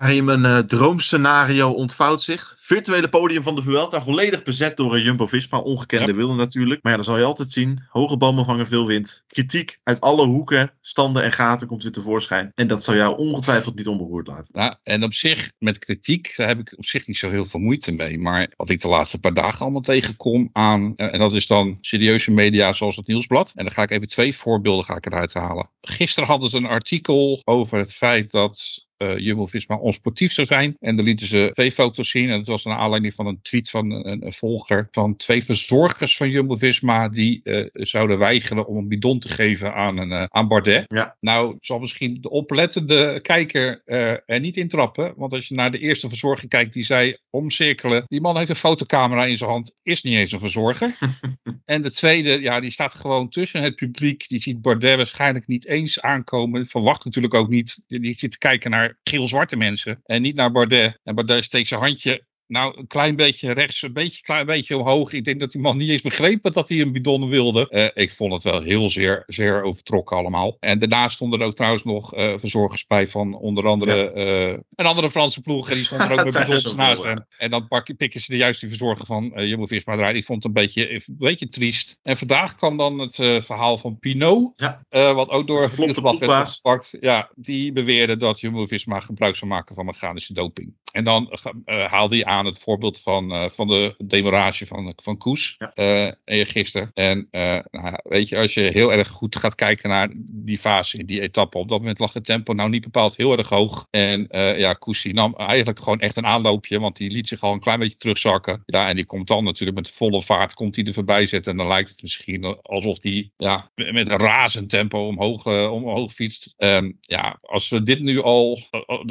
Karim, een uh, droomscenario ontvouwt zich. Virtuele podium van de Vuelta, volledig bezet door een Jumbo-Visma. Ongekende ja. wilde natuurlijk. Maar ja, dan zal je altijd zien. Hoge bomen vangen veel wind. Kritiek uit alle hoeken, standen en gaten komt weer tevoorschijn. En dat zal jou ongetwijfeld niet onberoerd laten. Ja, en op zich, met kritiek, daar heb ik op zich niet zo heel veel moeite mee. Maar wat ik de laatste paar dagen allemaal tegenkom aan... en dat is dan serieuze media zoals het Nieuwsblad. En dan ga ik even twee voorbeelden ga ik eruit halen. Gisteren hadden ze een artikel over het feit dat uh, Jumbo-Visma onsportief zou zijn. En dan lieten ze twee foto's zien. En dat was naar aanleiding van een tweet van een, een volger van twee verzorgers van Jumbo-Visma die uh, zouden weigeren om een bidon te geven aan, een, uh, aan Bardet. Ja. Nou, zal misschien de oplettende kijker er niet intrappen. Want als je naar de eerste verzorger kijkt die zei omcirkelen. Die man heeft een fotocamera in zijn hand. Is niet eens een verzorger. en de tweede, ja, die staat gewoon tussen het publiek. Die ziet Bardet waarschijnlijk niet eens aankomen. Verwacht natuurlijk ook niet. Die zit te kijken naar geel-zwarte mensen en niet naar Bardet. En Bardet steekt zijn handje nou, een klein beetje rechts, een beetje, klein beetje omhoog. Ik denk dat die man niet eens begreep dat hij een bidon wilde. Uh, ik vond het wel heel zeer, zeer overtrokken allemaal. En daarnaast stonden er ook trouwens nog uh, verzorgers bij van onder andere ja. uh, een andere Franse ploeg. En die stond er ook met bidons naast hem. En dan pak, pikken ze de juiste verzorger van uh, Jumbo-Visma eruit. Ik vond het een beetje, een beetje triest. En vandaag kwam dan het verhaal van Pinot. Ja. wat ook door het blad werd gepakt. Ja, die beweerde dat Jumbo-Visma gebruik zou maken van mechanische doping. En dan haalde hij aan aan het voorbeeld van, uh, van de demorage van, van Koes ja. uh, gisteren. En uh, nou, weet je, als je heel erg goed gaat kijken naar die fase in die etappe, op dat moment lag het tempo nou niet bepaald heel erg hoog. En ja, Koes die nam eigenlijk gewoon echt een aanloopje, want die liet zich al een klein beetje terugzakken. Ja, en die komt dan natuurlijk met volle vaart, komt hij er voorbij zitten. En dan lijkt het misschien alsof die ja, met een razend tempo omhoog, omhoog fietst. Um, ja, als we dit nu al,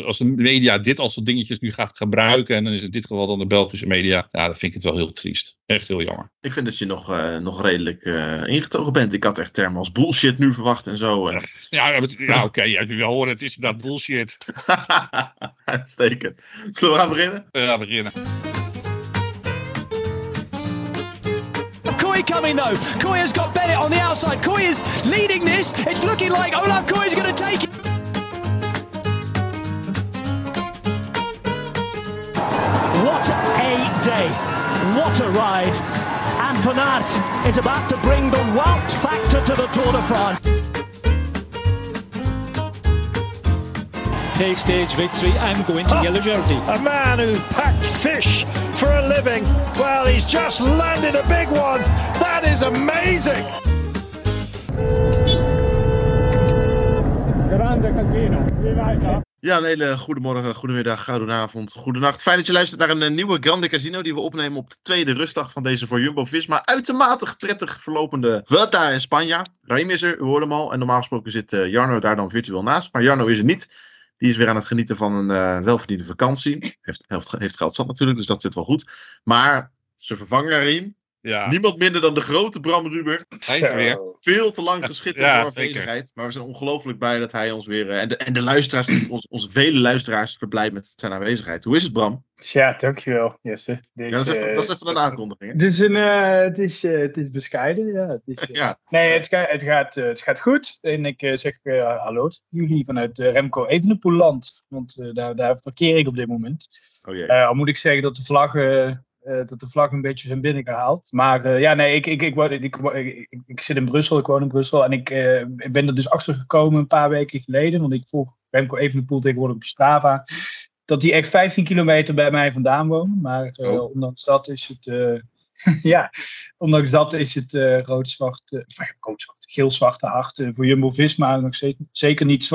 als de media dit als soort dingetjes nu gaat gebruiken, en dan is het dit geval dan de Belgische media. Ja, dan vind ik het wel heel triest. Echt heel jammer. Ik vind dat je nog, uh, nog redelijk uh, ingetogen bent. Ik had echt termen als bullshit nu verwacht en zo. Ja, ja, ja oké. Okay, ja, wel horen, het is inderdaad bullshit. Uitstekend. Zullen we gaan beginnen? We gaan beginnen. Kooi coming though. Kooi has got Bennett on the outside. Kooi is leading this. It's looking like Olaf Kooi is going to take it. What a day. What a ride. And Van is about to bring the Wout factor to the Tour de France. Take stage victory and go into oh, yellow jersey. A man who packed fish for a living. Well, he's just landed a big one. That is amazing. Grande casino. Ja, een hele goedemorgen, goedemiddag, goedenavond, goedenacht. Fijn dat je luistert naar een, een nieuwe Grande Casino die we opnemen op de tweede rustdag van deze voor Jumbo-Visma uitermate prettig verlopende Vuelta in Spanje. Raim is er, u hoorde hem al. En normaal gesproken zit uh, Jarno daar dan virtueel naast. Maar Jarno is er niet. Die is weer aan het genieten van een uh, welverdiende vakantie. Heeft, heeft, heeft geld zat natuurlijk, dus dat zit wel goed. Maar zijn vervanger Raim, ja. Niemand minder dan de grote Bram Ruber. weer. Veel te lang geschitterd ja, voor afwezigheid. Maar we zijn ongelooflijk blij dat hij ons weer. En de, en de luisteraars, ons, onze vele luisteraars, verblijd met zijn aanwezigheid. Hoe is het, Bram? Ja, dankjewel, Jesse. Dit, ja, dat, is even, uh, dat is even een aankondiging. Het is, een, uh, het, is, uh, het is bescheiden, ja. Het is, ja. Nee, het, ga, het, gaat, het gaat goed. En ik zeg hallo tot jullie vanuit Remco Evenepoelland. Want daar, daar parkeer ik op dit moment. Oh jee. al moet ik zeggen dat de vlaggen uh, dat de vlag een beetje zijn binnengehaald. Maar uh, ja, nee, ik, ik, ik, ik, ik, ik, zit in Brussel, ik woon in Brussel. En ik, uh, ik ben er dus achter gekomen een paar weken geleden. Want ik volg Remco Evenepoel tegenwoordig op Strava. Dat hij echt 15 kilometer bij mij vandaan woont. Maar oh. ondanks dat is het... ja, ondanks dat is het rood-zwart... rood-zwart, geel-zwarte hart voor Jumbo-Visma nog zeker, zeker niet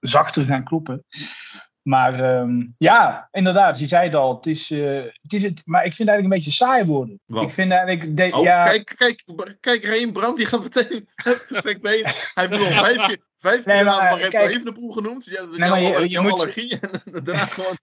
zachter gaan kloppen. Maar um, ja, inderdaad, je zei het al. Het is, uh, het is het, maar ik vind het eigenlijk een beetje saai worden. Wat? Ik vind eigenlijk. De, oh, ja... Kijk, kijk, kijk, Reen Brand, die gaat meteen. hij heeft nu al vijf keer. Vijf keer nee, de van Remco Evenepoel genoemd. Ja, nee, maar je, je, je moet, allergie en daarna gewoon...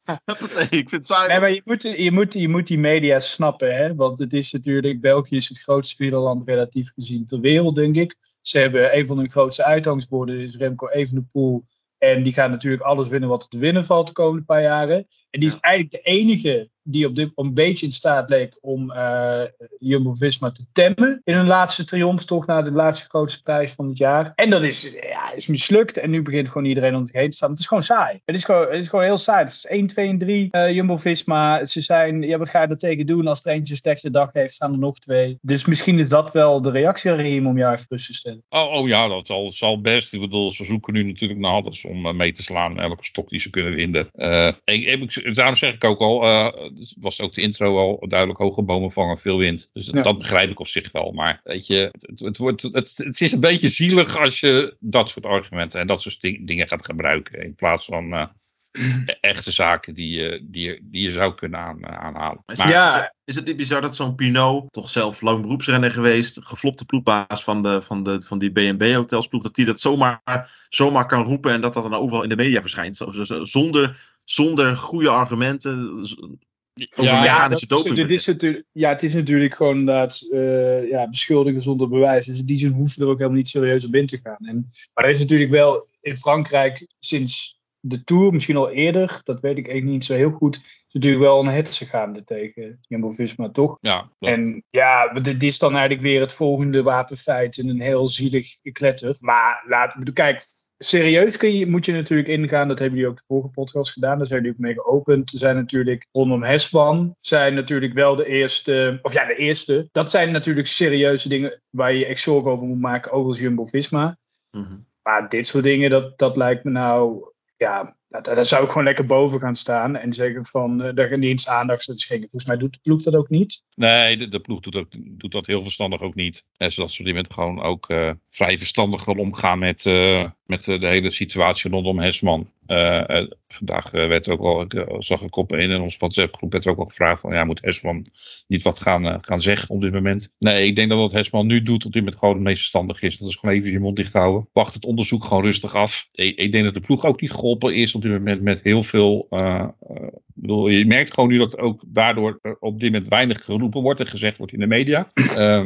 ik vind het saai. Nee, maar je moet, je, moet, je moet die media snappen, hè. Want het is natuurlijk... België is het grootste wielerland relatief gezien ter wereld, denk ik. Ze hebben een van hun grootste uitgangsborden, is Remco Evenepoel en die gaat natuurlijk alles winnen wat er te winnen valt de komende paar jaren. En die is eigenlijk de enige die op dit een beetje in staat leek om uh, Jumbo-Visma te temmen in hun laatste triomftocht naar de laatste grootste prijs van het jaar. En dat is, ja, is mislukt en nu begint gewoon iedereen om zich heen te staan. Het is gewoon saai. Het is gewoon, het is gewoon heel saai. Het is 1, 2 en 3 uh, Jumbo-Visma. Ze zijn, ja, wat ga je er tegen doen als er eentje een slechte dag heeft, staan er nog twee. Dus misschien is dat wel de reactie om jou even rust te stellen. Oh, oh ja, dat zal, zal best. Ik bedoel, ze zoeken nu natuurlijk naar alles om mee te slaan elke stok die ze kunnen vinden. ik, ik, daarom zeg ik ook al, was ook de intro al duidelijk hoge bomen vangen, veel wind. Dus dat begrijp ik op zich wel. Maar weet je, het, het, wordt, het, het is een beetje zielig als je dat soort argumenten en dat soort dingen gaat gebruiken. In plaats van uh, echte zaken die je, die, die je zou kunnen aan, aanhalen. Maar, ja. Is het niet bizar dat zo'n Pinot, toch zelf lang beroepsrenner geweest, geflopte ploegbaas van, de, van, de, van die BNB hotelsploeg, dat die dat zomaar, zomaar kan roepen en dat dat dan overal in de media verschijnt. Zonder, zonder goede argumenten, ja, doping. Is, is ja, het is natuurlijk gewoon inderdaad uh, ja, beschuldigen zonder bewijs. Dus in die zin hoeven we er ook helemaal niet serieus op in te gaan. En, maar er is natuurlijk wel in Frankrijk sinds de Tour, misschien al eerder, dat weet ik eigenlijk niet zo heel goed, is natuurlijk wel een hetze gaande tegen Jumbo-Visma, toch? Ja. En ja, dit is dan eigenlijk weer het volgende wapenfeit in een heel zielig gekletter. Maar laat, kijk, serieus kun je, moet je natuurlijk ingaan. Dat hebben jullie ook de vorige podcast gedaan. Daar zijn jullie ook mee geopend. Er zijn natuurlijk rondom Heswan. Zijn natuurlijk wel de eerste. Of ja, de eerste. Dat zijn natuurlijk serieuze dingen waar je echt zorgen over moet maken. Ook als Jumbo Visma. Mhm. Maar dit soort dingen, dat, dat lijkt me nou. Ja, daar, zou ik gewoon lekker boven gaan staan en zeggen van uh, daar niet eens aandacht te schenken. Volgens mij doet de ploeg dat ook niet. Nee, de, ploeg doet, ook, doet dat heel verstandig ook niet. En zodat ze die met gewoon ook uh, vrij verstandig omgaan met, uh, met de hele situatie rondom Hesman. vandaag werd ook al, zag ik op in onze WhatsApp groep, werd ook al gevraagd van ja, moet Hesman niet wat gaan, gaan zeggen op dit moment? Nee, ik denk dat wat Hesman nu doet op dit moment gewoon het meest verstandig is. Dat is gewoon even je mond dicht houden. Wacht het onderzoek gewoon rustig af. Ik, ik denk dat de ploeg ook niet geholpen is dit moment met heel veel. Uh, bedoel, je merkt gewoon nu dat ook daardoor op dit moment weinig geroepen wordt en gezegd wordt in de media. Uh,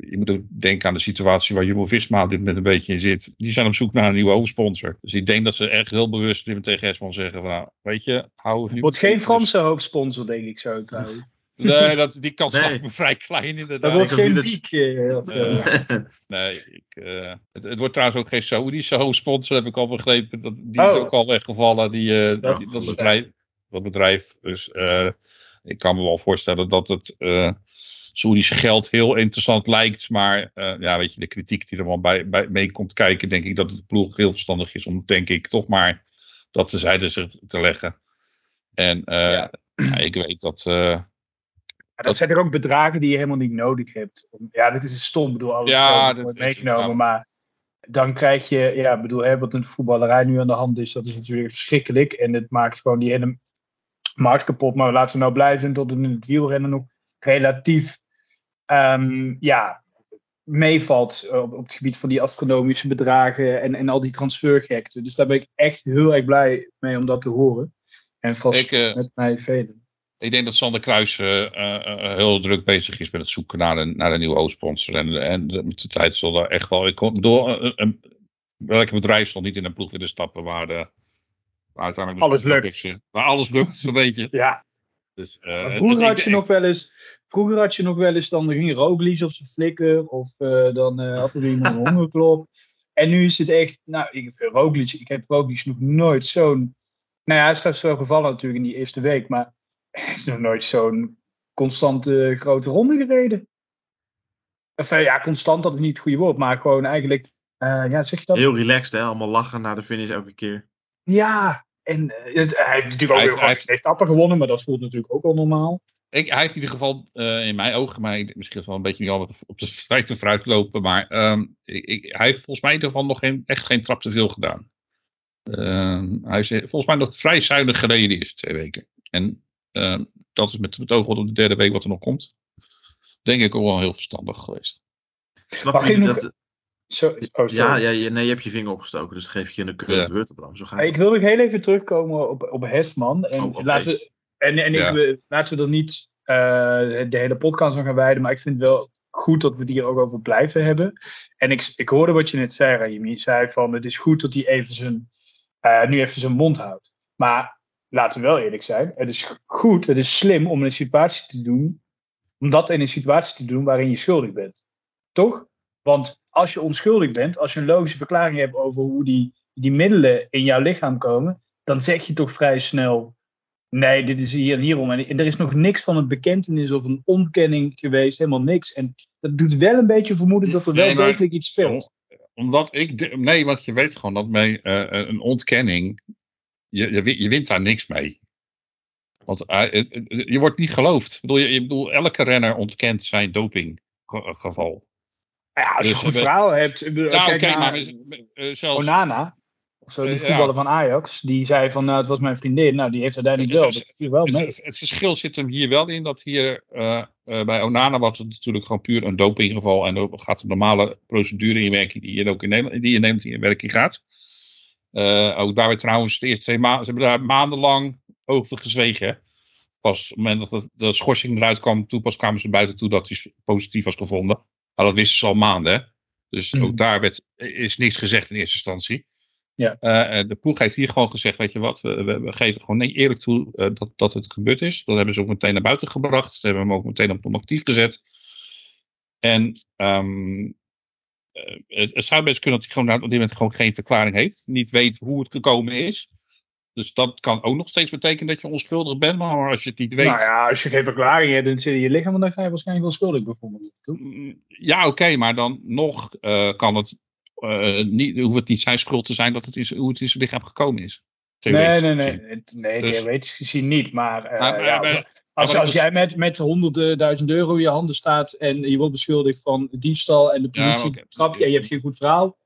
je moet ook denken aan de situatie waar Jumbo Visma op dit moment een beetje in zit. Die zijn op zoek naar een nieuwe hoofdsponsor. Dus ik denk dat ze echt heel bewust tegen Esman zeggen van, nou, weet je, hou het Wordt geen Franse hoofdsponsor, denk ik zo trouwens. Nee, dat, die kans nee. me vrij klein inderdaad. Dat wordt geen piek. Uh, nee, ik, uh, het, het, wordt trouwens ook geen Saoedische hoofdsponsor, heb ik al begrepen. Dat, die is oh. ook al weggevallen, die, uh, dat, dat, bedrijf, dat bedrijf. Dus ik kan me wel voorstellen dat het Saoedische geld heel interessant lijkt. Maar ja, weet je, de kritiek die er wel bij, bij mee komt kijken, denk ik dat het ploeg heel verstandig is om, denk ik, toch maar dat te zijde te leggen. En ja. Ja, ik weet dat dat zijn er ook bedragen die je helemaal niet nodig hebt. Ja, dit is stom, bedoel, alles ja, wordt meegenomen, maar dan krijg je, ja, bedoel, hè, wat een voetballerij nu aan de hand is, dat is natuurlijk verschrikkelijk. En het maakt gewoon die hele markt kapot. Maar laten we nou blij zijn dat het in het wielrennen nog relatief, um, ja, meevalt op, op, het gebied van die astronomische bedragen en, en al die transfergekte. Dus daar ben ik echt heel erg blij mee om dat te horen. En vast ik, uh, met mij velen. Ik denk dat Sander Kruis uh, uh, heel druk bezig is met het zoeken naar een, naar een nieuwe hoofdsponsor. En, en met de tijd zal er echt wel. Ik een, welke bedrijf zal niet in een ploeg willen stappen waar, de, waar uiteindelijk. Alles lukt. waar alles lukt, zo'n beetje. Ja. Dus, vroeger, had je nog wel eens, vroeger had je nog wel eens. Dan ging Roglic op zijn flikker. Of dan had er iemand een hongerklop. En nu is het echt. Nou, ik, Roglic, ik heb Roglic nog nooit zo'n. Nou ja, hij is straks zo gevallen natuurlijk in die eerste week. Maar is nog nooit zo'n constante grote ronde gereden. Of eh, ja, constant, dat is niet het goede woord, maar gewoon eigenlijk, uh, ja, zeg je dat? Heel relaxed, hè? Allemaal lachen na de finish elke keer. Ja, en uh, het, hij heeft natuurlijk ook hij, heeft, etappen gewonnen, maar dat voelt natuurlijk ook al normaal. Ik, hij heeft in ieder geval in mijn ogen, maar misschien wel een beetje al op de feiten vooruit lopen, maar um, ik, hij heeft volgens mij in ieder geval nog geen, echt geen trap te veel gedaan. Uh, hij is volgens mij nog vrij zuinig gereden die eerste twee weken. En Ehm, dat is met het oog op de derde week wat er nog komt. Denk ik ook wel heel verstandig geweest. Snap je dat... Zo, oh, ja, ja, nee, je hebt je vinger opgestoken, dus dan geef je je een current ja. Bram. Zo gaat ik wil nog heel even terugkomen op, op Hesman. En, oh, laten we, en, en ik, laten we er niet uh, de hele podcast aan gaan wijden, maar ik vind het wel goed dat we het hier ook over blijven hebben. En ik, ik hoorde wat je net zei, Raimi. Je zei van het is goed dat hij even zijn, uh, nu even zijn mond houdt. Maar laten we wel eerlijk zijn. Het is goed, het is slim om een situatie te doen. Om dat in een situatie te doen waarin je schuldig bent. Toch? Want als je onschuldig bent, als je een logische verklaring hebt over hoe die, die middelen in jouw lichaam komen, dan zeg je toch vrij snel: nee, dit is hier en hierom. En er is nog niks van een bekentenis of een ontkenning geweest, helemaal niks. En dat doet wel een beetje vermoeden dat er wel degelijk iets speelt. Omdat ik, nee, want je weet gewoon dat bij uh, een ontkenning, je, je, je wint daar niks mee. Want uh, je wordt niet geloofd. Ik bedoel, je, ik bedoel, elke renner ontkent zijn dopinggeval. Ja, als je dus, een goed verhaal hebt. Oké, okay, maar uh, zelfs... Onana, zo die voetballer van Ajax, die zei van, nou, het was mijn vriendin. Nou, die heeft uiteindelijk wel. Dat wel mee. Het, het, verschil zit hem hier wel in, dat hier uh, bij Onana was het natuurlijk gewoon puur een dopinggeval. En dan gaat de normale procedure in werking die je ook in Nederland, die in Nederland in werking gaat. Uh, ook daar werd trouwens de eerste twee maanden, ze hebben daar maandenlang over gezwegen. Pas op het moment dat de schorsing eruit kwam, toen pas kwamen ze buiten toe dat hij positief was gevonden. Maar dat wisten ze al maanden. Dus mm. ook daar werd, is niks gezegd in eerste instantie. Ja. Uh, de ploeg heeft hier gewoon gezegd, weet je wat, we, we geven gewoon nee, eerlijk toe uh, dat, dat het gebeurd is. Dat hebben ze ook meteen naar buiten gebracht. Ze hebben hem ook meteen op non-actief gezet. En um, het, het, zou best kunnen dat hij gewoon op dit moment gewoon geen verklaring heeft. Niet weet hoe het gekomen is. Dus dat kan ook nog steeds betekenen dat je onschuldig bent. Maar als je het niet weet. Nou ja, als je geen verklaring hebt in zit in je lichaam, dan ga je waarschijnlijk wel schuldig bijvoorbeeld. Mm, ja, oké, maar dan nog uh, kan het. Uh, niet, hoeft het niet zijn schuld te zijn dat het is, hoe het in zijn lichaam gekomen is. Nee, nee, nee. Nee, dus, theoretisch gezien niet. Maar, uh, maar, ja, als, als, als, jij met, met honderdduizend euro in je handen staat en je wordt beschuldigd van diefstal en de politie ja, okay. trap je en je hebt geen goed verhaal,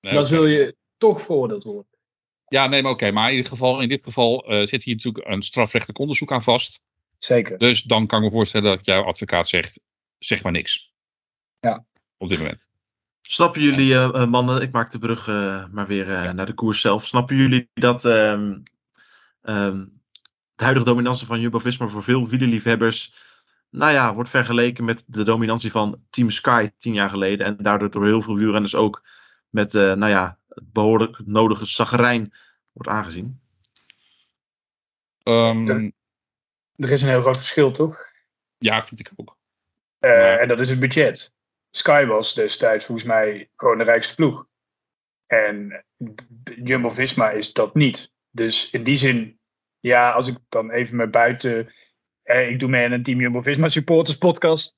nee, dan okay. zul je toch veroordeeld worden. Ja, nee, maar oké. Maar in, ieder geval, in dit geval uh, zit hier natuurlijk een strafrechtelijk onderzoek aan vast. Zeker. Dus dan kan ik me voorstellen dat jouw advocaat zegt, zeg maar niks. Ja. Op dit moment. Snappen jullie, uh, mannen, ik maak de brug uh, maar weer naar de koers zelf. Snappen jullie dat um, um, de huidige dominantie van Jumbo-Visma voor veel wielerliefhebbers, nou ja, wordt vergeleken met de dominantie van Team Sky tien jaar geleden. En daardoor door heel veel wielrenners ook met, nou ja, het behoorlijk nodige zagrijn wordt aangezien? Um, er, er, is een heel groot verschil, toch? Ja, vind ik ook. Uh, en dat is het budget. Sky was destijds volgens mij gewoon de rijkste ploeg. En Jumbo-Visma is dat niet. Dus in die zin, ja, als ik dan even met buiten... Eh, ik doe mee aan een Team Jumbo-Visma supporters podcast.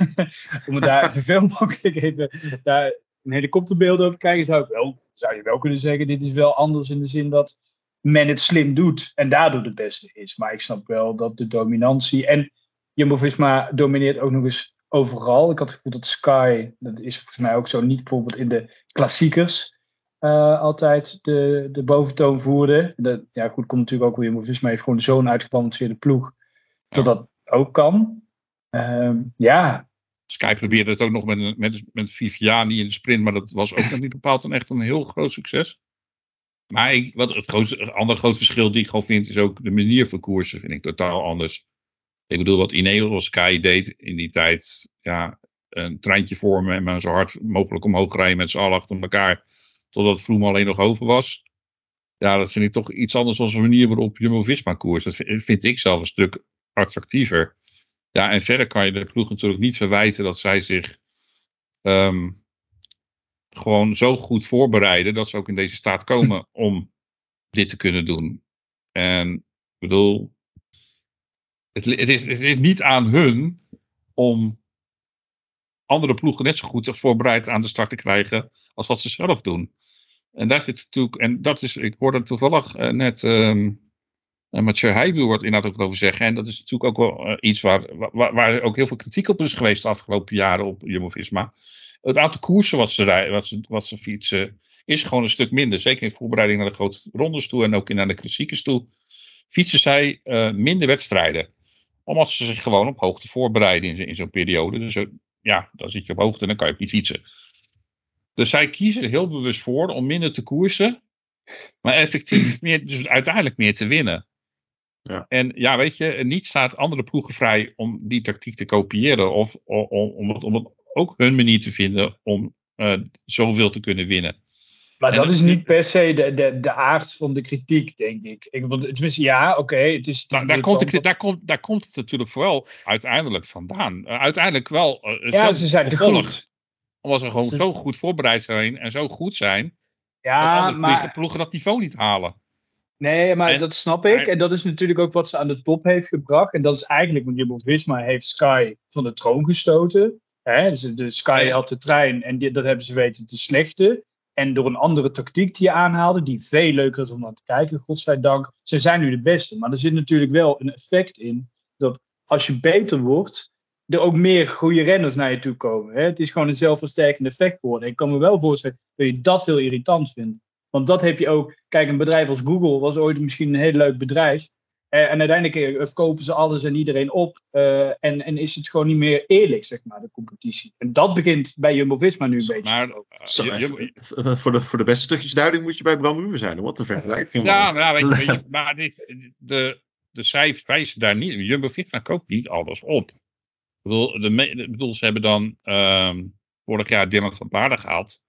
Om daar zoveel mogelijk even daar een helikopterbeeld over te kijken, zou ik wel zou je wel kunnen zeggen, dit is wel anders in de zin dat men het slim doet en daardoor het beste is. Maar ik snap wel dat de dominantie. En Jumbo-Visma domineert ook nog eens overal. Ik had het gevoel dat Sky, dat is volgens mij ook zo, niet bijvoorbeeld in de klassiekers uh, altijd de, de boventoon voerde. Dat, ja, goed, komt natuurlijk ook weer Jumbo-Visma heeft gewoon zo'n uitgebalanceerde ploeg dat dat ook kan. Uh, ja, Sky probeerde het ook nog met, met, met Viviani in de sprint, maar dat was ook nog niet bepaald een echt een heel groot succes. Maar ik, wat het, grootste, het andere groot verschil die ik gewoon vind, is ook de manier van koersen, vind ik totaal anders. Ik bedoel, wat Ineos Sky deed in die tijd, ja, een treintje vormen en maar zo hard mogelijk omhoog rijden met z'n allen achter elkaar, totdat Vroom alleen nog over was. Ja, dat vind ik toch iets anders dan een manier waarop Jumbo-Visma koers. Dat vind ik zelf een stuk attractiever. Ja, en verder kan je de ploeg natuurlijk niet verwijten dat zij zich um, gewoon zo goed voorbereiden dat ze ook in deze staat komen om dit te kunnen doen. En ik bedoel, het, het, is, het is niet aan hun om andere ploegen net zo goed voorbereid aan de start te krijgen als wat ze zelf doen. En daar zit natuurlijk, en dat is, ik hoorde toevallig uh, net um, Mathieu wordt inderdaad ook over zeggen. En dat is natuurlijk ook wel uh, iets waar, waar, ook heel veel kritiek op is geweest de afgelopen jaren op Jumbo-Visma. Het aantal koersen wat ze, rijden, wat, ze, wat ze fietsen is gewoon een stuk minder. Zeker in voorbereiding naar de grote rondes toe en ook naar de klassiekers toe. Fietsen zij minder wedstrijden. Omdat ze zich gewoon op hoogte voorbereiden in, in zo'n periode. Dus ja, dan zit je op hoogte en dan kan je ook niet fietsen. Dus zij kiezen er heel bewust voor om minder te koersen. Maar effectief meer, dus uiteindelijk meer te winnen. Ja. En ja, weet je, niet staat andere ploegen vrij om die tactiek te kopiëren. Of om, om, om, ook hun manier te vinden om uh, zoveel te kunnen winnen. Maar En dat is niet per se de, de, de aard van de kritiek, denk ik. ik want, tenminste, ja, oké. het is, het is Nou, daar, komt, irritant de- daar, komt, daar komt het natuurlijk vooral uiteindelijk vandaan. Eh, uiteindelijk wel. eh, dat- Ja, ze zijn te gevolg. goed. Omdat ze gewoon Ze- zo goed voorbereid zijn en zo goed zijn. dat Ja, andere maar ploegen- ploegen dat niveau niet halen. Nee, maar En- dat snap ik. maar- En dat is natuurlijk ook wat ze aan de top heeft gebracht. En dat is eigenlijk, want Jumbo-Visma heeft Sky van de troon gestoten. Hè? Dus de Sky had de trein en die, dat hebben ze weten te slechten. En door een andere tactiek die je aanhaalde, die veel leuker is om naar te kijken, godzijdank. Ze zijn nu de beste. Maar er zit natuurlijk wel een effect in dat als je beter wordt, er ook meer goede renners naar je toe komen. Hè? Het is gewoon een zelfversterkend effect geworden. Ik kan me wel voorstellen dat je dat heel irritant vindt. Want dat heb je ook. Kijk, een bedrijf als Google was ooit misschien een heel leuk bedrijf. Eh, en uiteindelijk eh, kopen ze alles en iedereen op. eh, en, en is het gewoon niet meer eerlijk, zeg maar, de competitie. En dat begint bij Jumbo-Visma nu een beetje. Maar voor, de, voor de beste stukjes duiding moet je bij Bram zijn. Wat een vergelijking. Ja, nou, weet je, weet je, maar dit, de, de cijfers wijzen daar niet. Jumbo-Visma koopt niet alles op. Ik bedoel, de me- ik bedoel ze hebben dan ehm, vorig jaar Dylan van Baarden gehaald.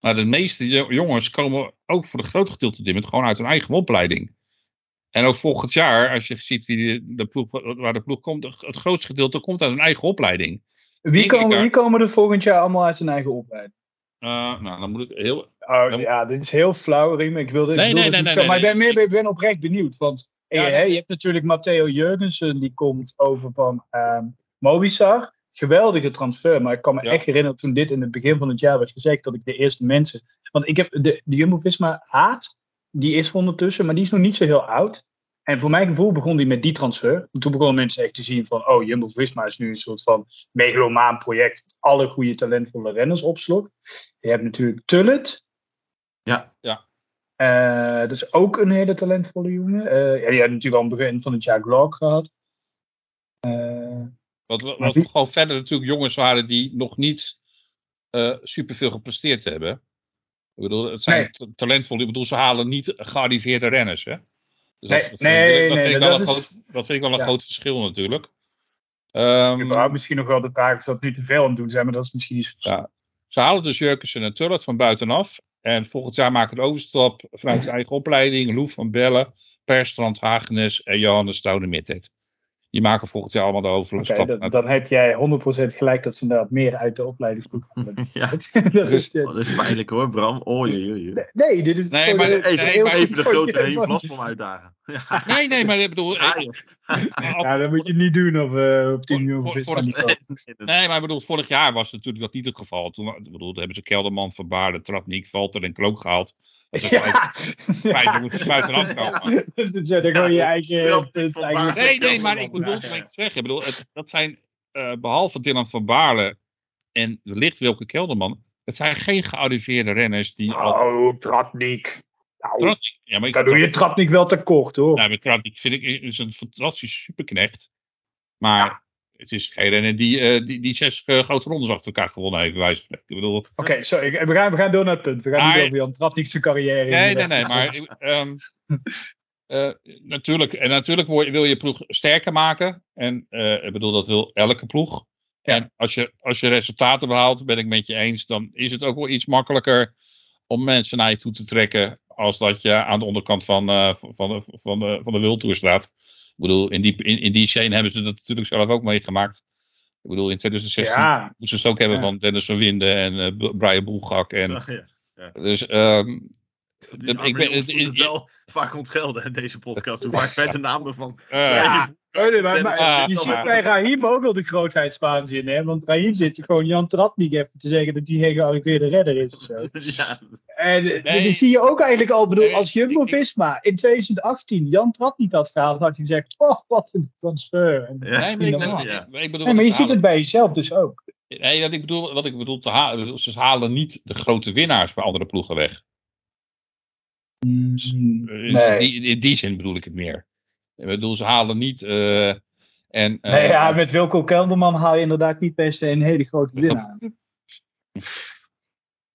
Maar de meeste jo- jongens komen ook voor een groot gedeelte dit moment gewoon uit hun eigen opleiding. En ook volgend jaar, als je ziet wie de, de ploeg, waar de ploeg komt, het grootste gedeelte komt uit hun eigen opleiding. wie, komen, wie komen er volgend jaar allemaal uit zijn eigen opleiding? Eh, nou, dan moet ik heel. Oh Dan- ja, dit is heel flauw, Riem. Ik wilde, ik Nee, nee, nee, nee, maar ik ben, meer, ik ben oprecht benieuwd. Want eh, je hebt natuurlijk Matteo Jurgensen, die komt over van ehm Mobisar. Geweldige transfer, maar ik kan me Ja. echt herinneren toen dit in het begin van het jaar werd gezegd, dat ik de eerste mensen... Want ik heb de, de Jumbo-Visma haat, die is er ondertussen, maar die is nog niet zo heel oud. En voor mijn gevoel begon die met die transfer. En toen begonnen mensen echt te zien van, oh, Jumbo-Visma is nu een soort van megalomaan project. met Alle goede talentvolle renners opslok. Je hebt natuurlijk Tullet. Ja. Ja. Eh, dat is ook een hele talentvolle jongen. Eh ja, die had natuurlijk al het begin van het jaar Glock gehad. Eh, Wat, wat wie- gewoon verder natuurlijk jongens waren die nog niet eh superveel gepresteerd hebben. Ik bedoel, het zijn Nee. talentvolle. Ik bedoel, ze halen niet gearriveerde renners. Hè? Dus Nee, dat, nee, vind ik, dat nee, vind ik dat wel een is- groot, dat vind ik wel een ja. groot verschil natuurlijk. Überhaupt misschien nog wel de vraag of ze dat nu te veel aan het doen zijn, maar dat is misschien iets. Ja. ze halen dus Jurkensen en Tullet van buitenaf. En volgend jaar maken de overstap vanuit de eigen opleiding. Loef van Bellen, Perstrand, Hagenes en Johannes Stoude Mittet. Die maken volgend jaar allemaal de overstap. dan, dan heb jij 100% gelijk dat ze inderdaad meer uit de opleidingsgroep. Ja. dat is, eh, Oh, dat is pijnlijk hoor, Bram. Oh, oei. nee, dit is. Nee, maar- Even, nee, maar- even de grote je, Heen uitdagen. Ja. Nee, nee, maar ik bedoel. Ik- ja. Ja, dat moet je niet doen of, eh, op 10 Voor- miljoen voor-. Nee, maar ik bedoel, vorig jaar was natuurlijk dat niet het geval. Toen ik bedoel, hebben ze Kelderman, Van Baarden, Tratnik, Valter en Klook gehaald. Dat is vijf, vijf jongens buitenaf komen. Dat zijn dan gewoon je eigen. Nee, nee, maar ik bedoel ja, ja. te zeggen. Ik bedoel, het, dat zijn, eh, behalve Dylan van Baarle en wellicht Wilke Kelderman, het zijn geen gearriveerde renners die al... Oh, Tratnik. Nou, Tratnik, ja, maar ik, daar doe je wel tekort hoor. Nou, met Tratnik vind ik is een fantastische superknecht. Maar het is geen renner die, eh, die, die zes eh, grote rondes achter elkaar gewonnen heeft, bij wijze van spreken. Ik bedoel, Oké, sorry. ik- We gaan, we gaan door naar het punt. We gaan Maar- niet over Jan Tratnik's carrière. Nee, nee, nee, maar ehm, eh, natuurlijk, en natuurlijk wil je, ploeg sterker maken. En ik bedoel, dat wil elke ploeg. Ja. En als je, als je resultaten behaalt, ben ik met je eens, dan is het ook wel iets makkelijker om mensen naar je toe te trekken. Als dat je aan de onderkant van, eh, van, de, van, de, van de staat. Ik bedoel, in die, in, in die scene hebben ze dat natuurlijk zelf ook meegemaakt. Ik bedoel, in 2016 Ja, moesten ze het ook hebben Ja. van Dennis van Winden en eh, Brian Boelgak. En, Zo, ja. dus ehm, Die Ik ben- het- wel vaak ontgelden in deze podcast. Hoe vaak wij de namen van... eh, ja. Oh, nee, maar, maar Ah, je ziet bij Raheem ook wel de grootheidswaan in. Hè? Want Raheem zit je gewoon Jan Tratnik even te zeggen dat hij geen gearriveerde redder is of zo. ja, En eh, Nee. die zie je ook eigenlijk al. Ik bedoel, Nee, als Jumbo-Visma in 2018 Jan Tratnik had gehaald, had je gezegd, oh, wat een transfer. En, Ja. Nee, maar ik. Ja. ik bedoel, Nee, maar je ziet het bij jezelf dus ook. Nee, wat ik bedoel, wat ik bedoel te halen, ik bedoel, ze halen niet de grote winnaars bij andere ploegen weg. In, Nee. die, in die zin bedoel ik het meer. Ik bedoel, ze halen niet. eh, en, eh, Nee, ja, met Wilco Kelderman haal je inderdaad niet per se een hele grote winnaar.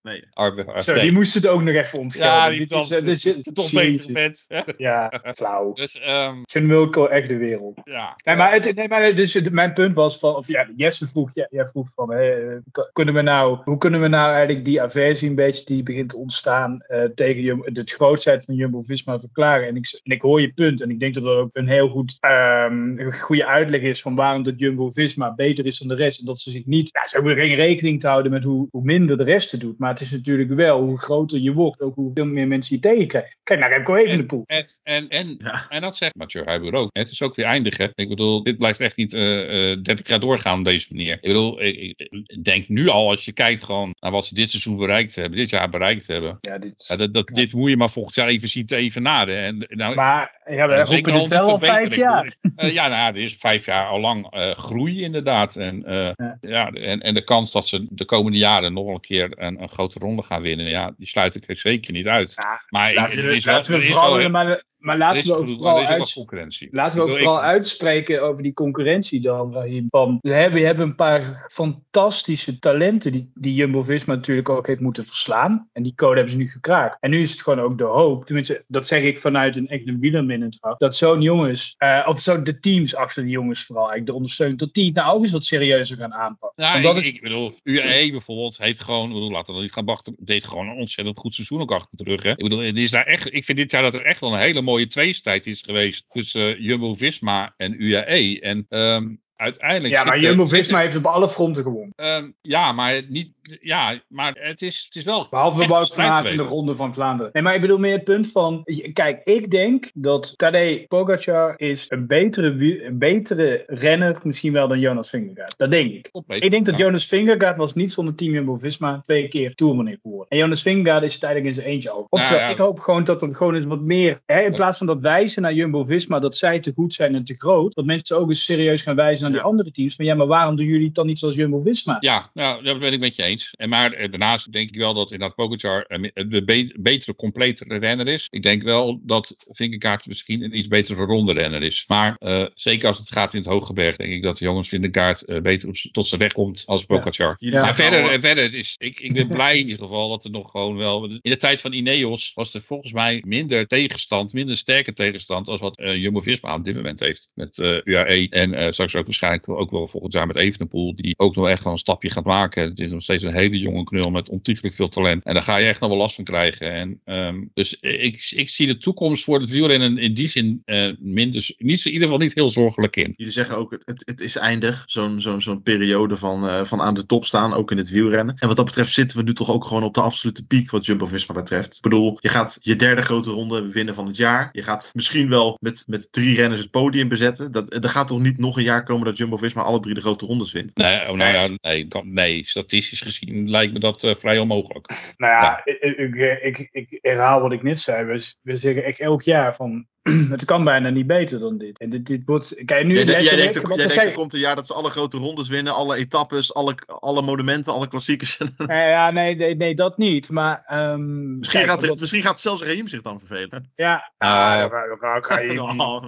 Nee. Arbe- Zo, die moest het ook nog even ontgelden. Ja, die was eh, toch bezig met. Ja, flauw. Dus, ehm, Wilco echt de wereld. ja. Nee, maar, het, nee, maar dus, het- mijn punt was van, of ja, Jesse vroeg, ja, jij vroeg van, hè, kunnen we nou, hoe kunnen we nou eigenlijk die aversie een beetje die begint te ontstaan eh, tegen Jumbo, het grootheid van Jumbo-Visma verklaren? En ik, en ik hoor je punt en ik denk dat dat ook een heel goed, ehm, een goede uitleg is van waarom dat Jumbo-Visma beter is dan de rest. En dat ze zich niet, ja, ze hebben geen rekening te houden met hoe, hoe minder de rest het doet. Maar het is natuurlijk wel, hoe groter je wordt, ook hoe veel meer mensen je tegenkrijgt. Kijk naar Remco Evenepoel. En, en, en, Ja. en dat zegt Mathieu Huiber ook. Het is ook weer eindigen. Ik bedoel, dit blijft echt niet eh, eh, 30 jaar doorgaan op deze manier. Ik bedoel, ik, denk nu al, als je kijkt gewoon naar wat ze dit seizoen bereikt hebben, dit jaar bereikt hebben. Ja, dit, Ja, dat, dat, Dit moet je maar volgend jaar even zien te evenaren. En, nou, maar ja, we roepen het wel al vijf Ik jaar. Eh, ja, nou, er is vijf jaar al lang eh, groei inderdaad. En, eh, Ja. ja. en, en de kans dat ze de komende jaren nog een keer een, een grote ronde gaan winnen, ja, die sluit ik er zeker niet uit. Ja, maar Laten het we, is laten we is wel, maar, maar laten we ook vooral, uits- laten we ook vooral uitspreken over die concurrentie dan, Rahim. Van, we, hebben, we hebben een paar fantastische talenten die, die Jumbo-Visma natuurlijk ook heeft moeten verslaan. En die code hebben ze nu gekraakt. En nu is het gewoon ook de hoop, tenminste dat zeg ik vanuit een echte wielerminnetvak, dat zo'n jongens, eh, of zo de teams achter die jongens vooral eigenlijk de ondersteuning, dat die het nou ook eens wat serieuzer gaan aanpakken. Ja, dat ik, is, ik bedoel, UAE bijvoorbeeld heeft gewoon, ik bedoel, laten we niet gaan wachten, deed gewoon een ontzettend goed seizoen ook achter de rug. Hè? Ik bedoel, is daar echt, ik vind dit jaar dat er echt wel een hele mooie tweestrijd is geweest tussen eh, Jumbo-Visma en UAE. En ehm, uiteindelijk... ja, maar Jumbo-Visma heeft op alle fronten gewonnen. Ehm, ja, maar niet. Ja, maar het is, het is wel. Behalve Wout van Aert in de. Ronde van Vlaanderen. Nee, maar ik bedoel meer het punt van... Kijk, ik denk dat Tadej Pogacar is een betere, een betere renner misschien wel dan Jonas Vingegaard. Dat denk ik. Ik denk dat. Jonas Vingegaard was niet zonder team Jumbo-Visma twee keer tourmeneer geworden. En Jonas Vingegaard is het eigenlijk in zijn eentje. Oftewel, ja. ik hoop gewoon dat er gewoon eens wat meer... Hè, in plaats van dat wijzen naar Jumbo-Visma dat zij te goed zijn en te groot. Dat mensen ook eens serieus gaan wijzen naar Ja. die andere teams. Van ja, maar waarom doen jullie het dan niet zoals Jumbo-Visma? Ja, nou, dat ben ik met je eens. En maar eh, daarnaast denk ik wel dat inderdaad Pogacar eh, de be- betere, completere renner is. Ik denk wel dat Vingegaard misschien een iets betere ronde renner is. Maar eh, zeker als het gaat in het Hooggeberg, denk ik dat Jongens Vingegaard eh, beter op tot zijn weg komt als Pogacar. Ja. Maar verder, verder is, ik, ik ben blij in ieder geval dat er nog gewoon wel. In de tijd van Ineos was er volgens mij minder tegenstand, minder sterke tegenstand. als wat eh, Jumbo Visma op dit moment heeft. Met eh, UAE en eh, straks ook waarschijnlijk ook wel volgend jaar met Evenepoel. Die ook nog echt wel een stapje gaat maken. Het is nog steeds een hele jonge knul met ontiegelijk veel talent. En daar ga je echt nog wel last van krijgen. En, ehm, dus ik, ik zie de toekomst voor het wielrennen in die zin eh, minder, niet, in ieder geval niet heel zorgelijk in. Jullie zeggen ook, het, het, het is eindig. Zo'n periode van, eh, van aan de top staan, ook in het wielrennen. En wat dat betreft zitten we nu toch ook gewoon op de absolute piek wat Jumbo-Visma betreft. Ik bedoel, je gaat je derde grote ronde winnen van het jaar. Je gaat misschien wel met, met drie renners het podium bezetten. Dat, er gaat toch niet nog een jaar komen dat Jumbo-Visma alle drie de grote rondes wint? Nee, oh, nou ja, nee, kan- nee, statistisch gezien lijkt me dat eh, vrij onmogelijk. Nou ja, ik, ik, ik, ik herhaal wat ik net zei. We, we zeggen echt elk jaar van. Het kan bijna niet beter dan dit. En dit, dit wordt. Kijk, nu Jij, jij denkt, er, jij denkt er komt een jaar dat ze alle grote rondes winnen, alle etappes, alle, alle monumenten, alle klassiekers. Eh, ja, nee, nee, nee, dat niet. Maar. ehm, misschien, kijk, gaat, omdat- misschien gaat zelfs Raheem zich dan vervelen. Ja, Ah, ah. Oh.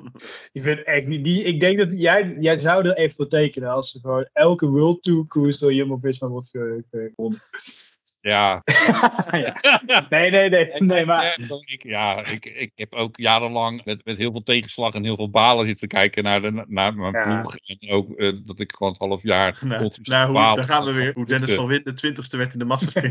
Ik vind echt niet. Die, ik denk dat jij, jij zou er even voor tekenen als er gewoon elke World Tour koers door Jumbo Visma wordt ge- ge- gewonnen. Ja, ja. Nee, nee, nee, nee, maar. Ja, ik, ja ik, ik heb ook jarenlang met, met heel veel tegenslag en heel veel balen zitten kijken naar, de, naar mijn Ja. ploeg. En ook eh, dat ik gewoon het half jaar... Nou, nou, hoe, daar gaan we weer. Hoe Dennis van- Wint de twintigste werd in de massa.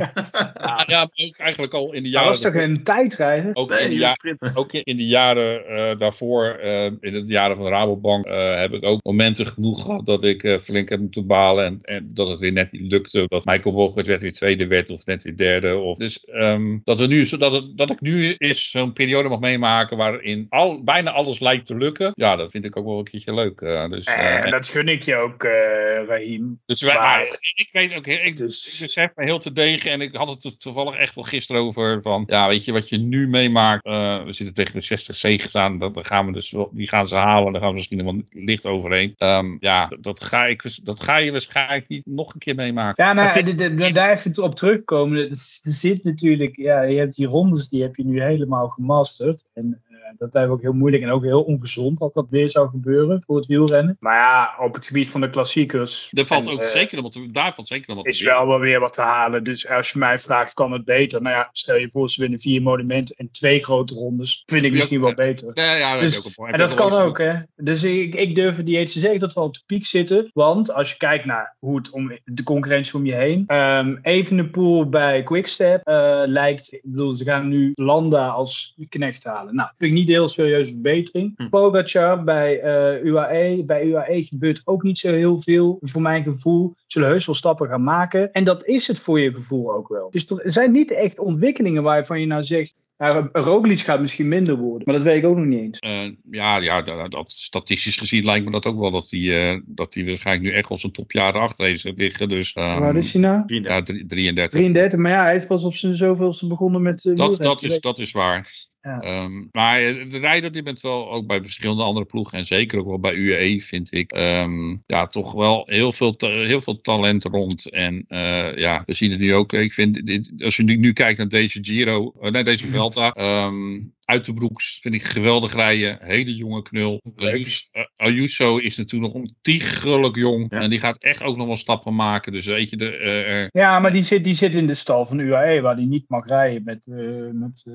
Ja, ja, maar ook eigenlijk al in de Dat jaren... was toch een tijdrijder? ook, Nee, in de die ja- sprint. ook in de jaren eh, daarvoor, eh, in de jaren van de Rabobank, eh, heb ik ook momenten genoeg gehad dat ik eh, flink heb moeten balen. En, en dat het weer net niet lukte. Dat Michael Bogert werd weer tweede werd of net weer derde. Of, dus ehm, dat, we nu, zo- dat, het, dat ik nu eens zo'n periode mag meemaken waarin al, bijna alles lijkt te lukken. Ja, dat vind ik ook wel een keertje leuk. eh, dus, eh, En dat gun ik je ook, eh Rahim. dus wij, maar- maar ik weet ook, ik, Dus- ik besef me heel te degen en ik had het er toevallig echt wel gisteren over van, ja, weet je wat je nu meemaakt, eh, we zitten tegen de 60 zegens aan, dat, dan gaan we dus, wel- die gaan ze halen, daar gaan we misschien wel licht overheen. Ehm, ja, dat ga, ik, dat ga je waarschijnlijk niet nog een keer meemaken. Ja, nou, daar even op terugkomen. S- er zit natuurlijk, ja, je hebt die rondes, die heb je nu helemaal gemasterd. En dat lijkt me ook heel moeilijk en ook heel ongezond dat dat weer zou gebeuren voor het wielrennen. Maar ja, op het gebied van de klassiekers. Daar valt en, ook eh, zeker wat, te- daar valt zeker nog wat te is wel wel weer wat te halen. Dus als je mij vraagt, kan het beter? Nou ja, stel je voor, ze winnen vier monumenten en twee grote rondes. Vind ik misschien wel eh, beter. Ja, ja, dat Dus- is ook een point. En dat kan ook, hè? Dus ik, ik durf het niet eens te zeggen dat we op de piek zitten. Want als je kijkt naar hoe het om de concurrentie om je heen. ehm Evenepoel bij Quickstep eh, lijkt. Ik bedoel, ze gaan nu Landa als knecht halen. Nou, vind ik niet een heel serieuze verbetering. Hm. Pogacar bij eh, UAE. Bij UAE gebeurt ook niet zo heel veel, voor mijn gevoel. Zullen heus wel stappen gaan maken. En dat is het voor je gevoel ook wel. Dus er zijn niet echt ontwikkelingen waarvan je nou zegt. Ja, Roglic gaat misschien minder worden. Maar dat weet ik ook nog niet eens. Eh, ja, ja dat, dat- statistisch gezien lijkt me dat ook wel dat hij eh, dat hij waarschijnlijk nu echt wel zijn topjaren achter heeft liggen. Dus, ehm, Waar is hij nou? 33. Ja, drie- 33. 33, maar ja, hij heeft pas op zijn zoveelste begonnen met uh, Dat, dat, is, dat is waar. Ehm, maar eh, de rijder die bent wel ook bij verschillende andere ploegen en zeker ook wel bij UAE vind ik. Ehm, ja toch wel heel veel, heel veel talent rond en eh, ja we zien het nu ook. Ik vind dit, als je nu, kijkt naar deze Giro eh, naar deze Vuelta ehm uit de broeks vind ik geweldig rijden hele jonge knul. Ayuso, Ayuso is natuurlijk nog ontiegelijk jong Ja. en die gaat echt ook nog wel stappen maken dus weet je de, eh, Ja, maar die zit, die zit in de stal van UAE, waar hij niet mag rijden met, eh met eh.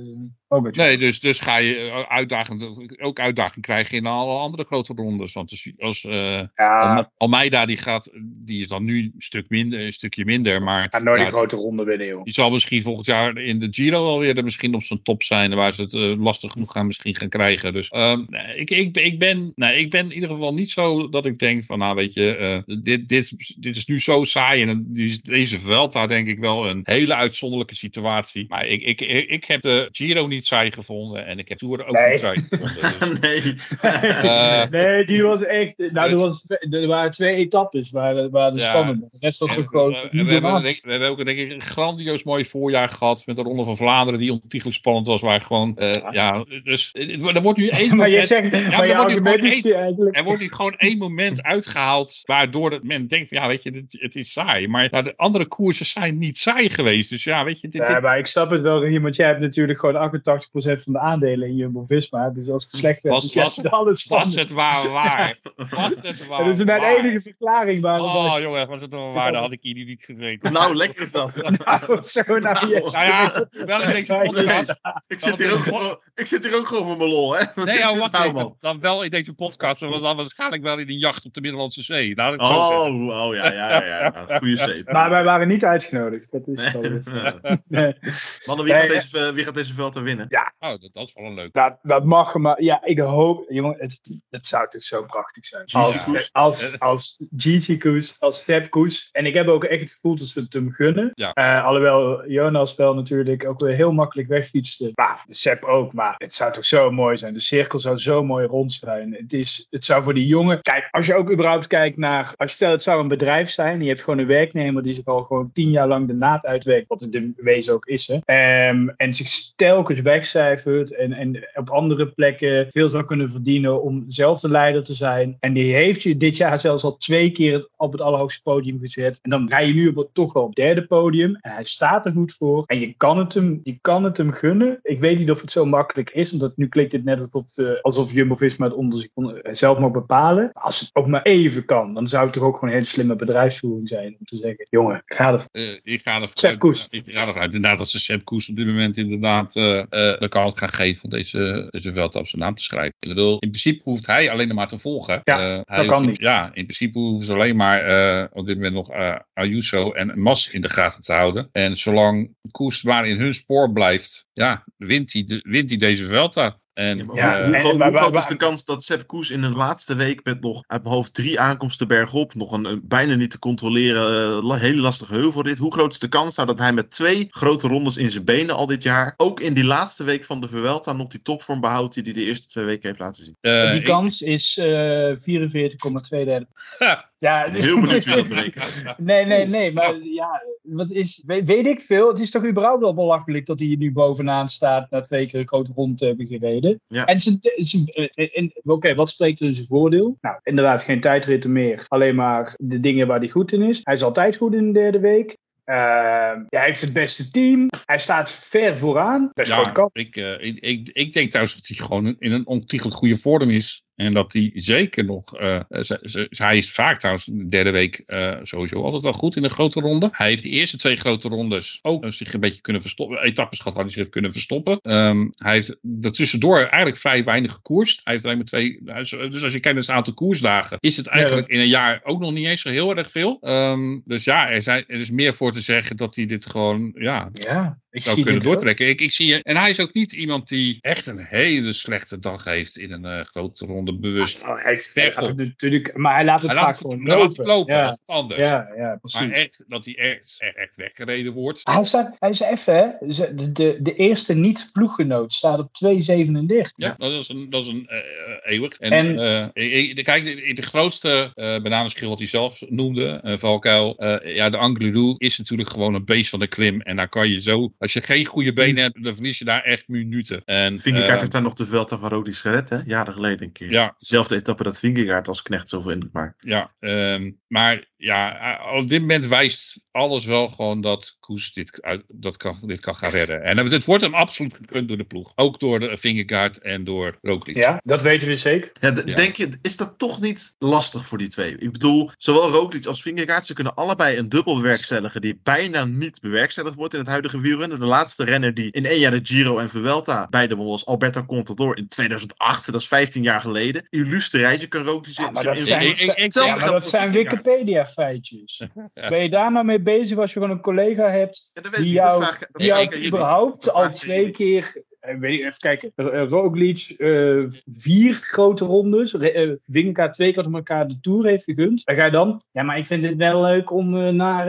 Nee, dus, dus ga je uitdagend, ook uitdaging krijgen in alle andere grote rondes. Want als, als eh, Ja, Alme- Almeida, die, gaat, die is dan nu een, stuk minder, een stukje minder. Maar nooit een grote ronde winnen, joh. die zal misschien volgend jaar in de Giro alweer er misschien op zijn top zijn. Waar ze het eh, lastig genoeg gaan misschien gaan krijgen. Dus ehm, nee, ik, ik, ik, ben, nee, ik ben in ieder geval niet zo dat ik denk van, nou weet je, eh, dit, dit, dit is nu zo saai. En deze Vuelta denk ik wel een hele uitzonderlijke situatie. Maar ik, ik, ik, ik heb de Giro niet saai gevonden. En ik heb Tour ook Nee. niet saai gevonden. Dus, nee. Eh, nee, die was echt. Nou, er, dus- was, er waren twee etappes waar, waar de Ja. spannend was. De rest was toch gewoon. Niet we, hebben, denk, we hebben ook denk ik een grandioos mooi voorjaar gehad met de Ronde van Vlaanderen die ontiegelijk spannend was. Waar gewoon, eh, ja, dus eh, er wordt nu één maar je moment, zegt. maar maar je er wordt argument is eigenlijk. er wordt nu gewoon één moment uitgehaald waardoor het men denkt van ja, weet je, het is saai. Maar ja, de andere koersen zijn niet saai geweest. Dus ja, weet je, dit, Ja, maar ik snap het wel, Riem, want jij hebt natuurlijk gewoon 88% van de aandelen in Jumbo-Visma. Dus als het slecht werd, Was- jij was- hebt alles was het waar waar? Was het waar Dat is mijn waar? enige verklaring waarom Oh dat- jongen, was het wel waar? Dat had ik hier niet geweten. Nou, lekker is dat. zo nou, yes. Nou ja, wel deze podcast. Ik zit, hier ook ik zit hier ook gewoon voor mijn lol, hè? Nee, ja, wacht Nou, even. man. Dan wel in deze podcast, maar dan waarschijnlijk wel in een jacht op de Middellandse Zee. Laat ik het zo zeggen. Oh, oh ja, ja, ja. ja. Goeie zeep. Maar wij waren niet uitgenodigd. Dat is wel het. Nee. Mannen, wie Nee, gaat deze, eh, wie gaat deze Vuelta winnen? Oh, dat, dat is wel een leuk. Dat, dat mag, maar ja, ik hoop, jongen, het, het zou toch zo prachtig zijn. Als, als, als Koes, als Step Koes. En ik heb ook echt het gevoel dat ze het hem gunnen. Ja. Eh, alhoewel Jonas wel natuurlijk ook weer heel makkelijk wegfietste. Maar de Sepp ook. Maar het zou toch zo mooi zijn. De cirkel zou zo mooi rond zijn. Het, is, het zou voor die jongen... Kijk, als je ook überhaupt kijkt naar... Als je stelt, het zou een bedrijf zijn. Je hebt gewoon een werknemer die zich al gewoon tien jaar lang de naad uitwerkt. Wat het in wezen ook is. Hè. Ehm, en zich telkens wegcijfert. En, en op andere plekken veel zou kunnen verdienen om zelf de leider te zijn. En die heeft je dit jaar zelfs al twee keer op het allerhoogste podium gezet. En dan rij je nu op toch wel op derde podium. En hij staat er goed voor. En je kan het hem, je kan het hem gunnen. Ik weet niet of het zo makkelijk is. Omdat nu klinkt het net alsof, uh, alsof Jumbo-Visma het onder zich kon- zelf mag bepalen. Maar als het ook maar even kan, dan zou het toch ook gewoon een hele slimme bedrijfsvoering zijn. Om te zeggen, jongen, ga er Eh, ik ga ervan Sepp Koes. Ik ga ervan uit inderdaad dat ze Sepp Koes op dit moment inderdaad eh, eh, de kans gaan geven om deze, deze veld op zijn naam te schrijven. Ik bedoel, in principe hoeft hij alleen maar te volgen. Ja, Eh, hij dat kan hoeft- niet. Ja, in principe hoeven ze alleen maar eh, op dit moment nog eh, Ayuso en Mas in de gaten te houden. En zolang Koes maar in hun spoor blijft, ja, wint hij, de, wint hij deze Vuelta. En, Ja, maar Ja, hoe, eh, en- groot, maar- hoe groot maar- is de kans dat Sepp Koes in de laatste week met nog uit mijn hoofd drie aankomsten bergop, nog een, een bijna niet te controleren, eh, la- hele lastige heuvelrit. Hoe groot is de kans nou dat hij met twee grote rondes in zijn benen al dit jaar, ook in die laatste week van de Vuelta, nog die topvorm behoudt die hij de eerste twee weken heeft laten zien? eh, Die ik- kans is eh 44,2 derde. Ja, Heel benieuwd wie dat. Nee, nee, nee, maar ja, wat is, weet, weet ik veel. Het is toch überhaupt wel belachelijk dat hij hier nu bovenaan staat na twee keer een grote rond te hebben gereden. Ja. En, eh, en oké, wat spreekt er in zijn voordeel? Nou, inderdaad geen tijdritten meer. Alleen maar de dingen waar hij goed in is. Hij is altijd goed in de derde week. Uh, hij heeft het beste team. Hij staat ver vooraan. Best ja, ik, uh, ik, ik, ik denk trouwens dat hij gewoon in een ontiegelijk goede vorm is. En dat hij zeker nog. Uh, hij is vaak trouwens de derde week uh, sowieso altijd wel goed in de grote ronde. Hij heeft de eerste twee grote rondes ook zich een beetje kunnen verstoppen. Etappes gehad waar hij zich heeft kunnen verstoppen. Um, hij heeft daartussendoor eigenlijk vrij weinig gekoerst. Hij heeft alleen maar twee. Dus als je kijkt naar het aantal koersdagen, is het eigenlijk ja. in een jaar ook nog niet eens zo heel erg veel. Um, dus ja, er, zijn, er is meer voor te zeggen dat hij dit gewoon. Ja, ja zou zie kunnen doortrekken. Ik, ik zie, en hij is ook niet iemand die echt een hele slechte dag heeft in een uh, grote ronde bewust. Oh, hij gaat het natuurlijk, maar hij laat het hij vaak laat gewoon hij laat lopen. het lopen, ja. dat is anders. Ja, ja, precies. Maar echt, dat hij echt, echt, echt weggereden wordt. Hij, staat, hij is even, hè, de, de, de eerste niet-ploeggenoot staat op 2,37. Ja, dat is een, dat is een eh, eeuwig. En, En- eh, ik- ik- kijk, de, de grootste eh bananenschil wat hij zelf noemde, uh, Valkuil, eh, ja, de Angliru is natuurlijk gewoon een beest van de klim. En daar kan je zo, als je geen goede benen hebt, dan verlies je daar echt minuten. En, Vingegaard eh, heeft daar nog de Vuelta van Rodis gered, hè? Jaren geleden een keer. Ja. Dezelfde etappe dat Vingegaard als knecht zoveel indruk maakt. Ja, ehm, maar ja, eh, op dit moment wijst alles wel gewoon dat Koes dit, uit, dat kan, dit kan gaan redden. En het wordt hem absoluut gekund door de ploeg. Ook door de Vingegaard en door Roglic. Ja, dat weten we zeker. Ja. Denk je, is dat toch niet lastig voor die twee? Ik bedoel, zowel Roglic als Vingegaard, ze kunnen allebei een dubbel bewerkstelligen die bijna niet bewerkstelligd wordt in het huidige wielrennen. De laatste renner die in één jaar de Giro en Vuelta beide won was Alberto Contador in 2008. Dat is 15 jaar geleden. Illustre rijtje kan Roglic Ja, maar dat in- zijn, ja, maar dat zijn Vingegaard. Wikipedia-feitjes. Ben je daar nou mee bezig als je gewoon een collega hebt Ja, die jou, vraag die jou jullie. überhaupt al twee jullie. keer... eh, Weet je, even kijken. Eh, Roglic eh, vier grote rondes. Eh, Vingegaard twee keer achter elkaar de Tour heeft gegund. Dan ga je dan... Ja, maar ik vind het wel leuk om eh, naar...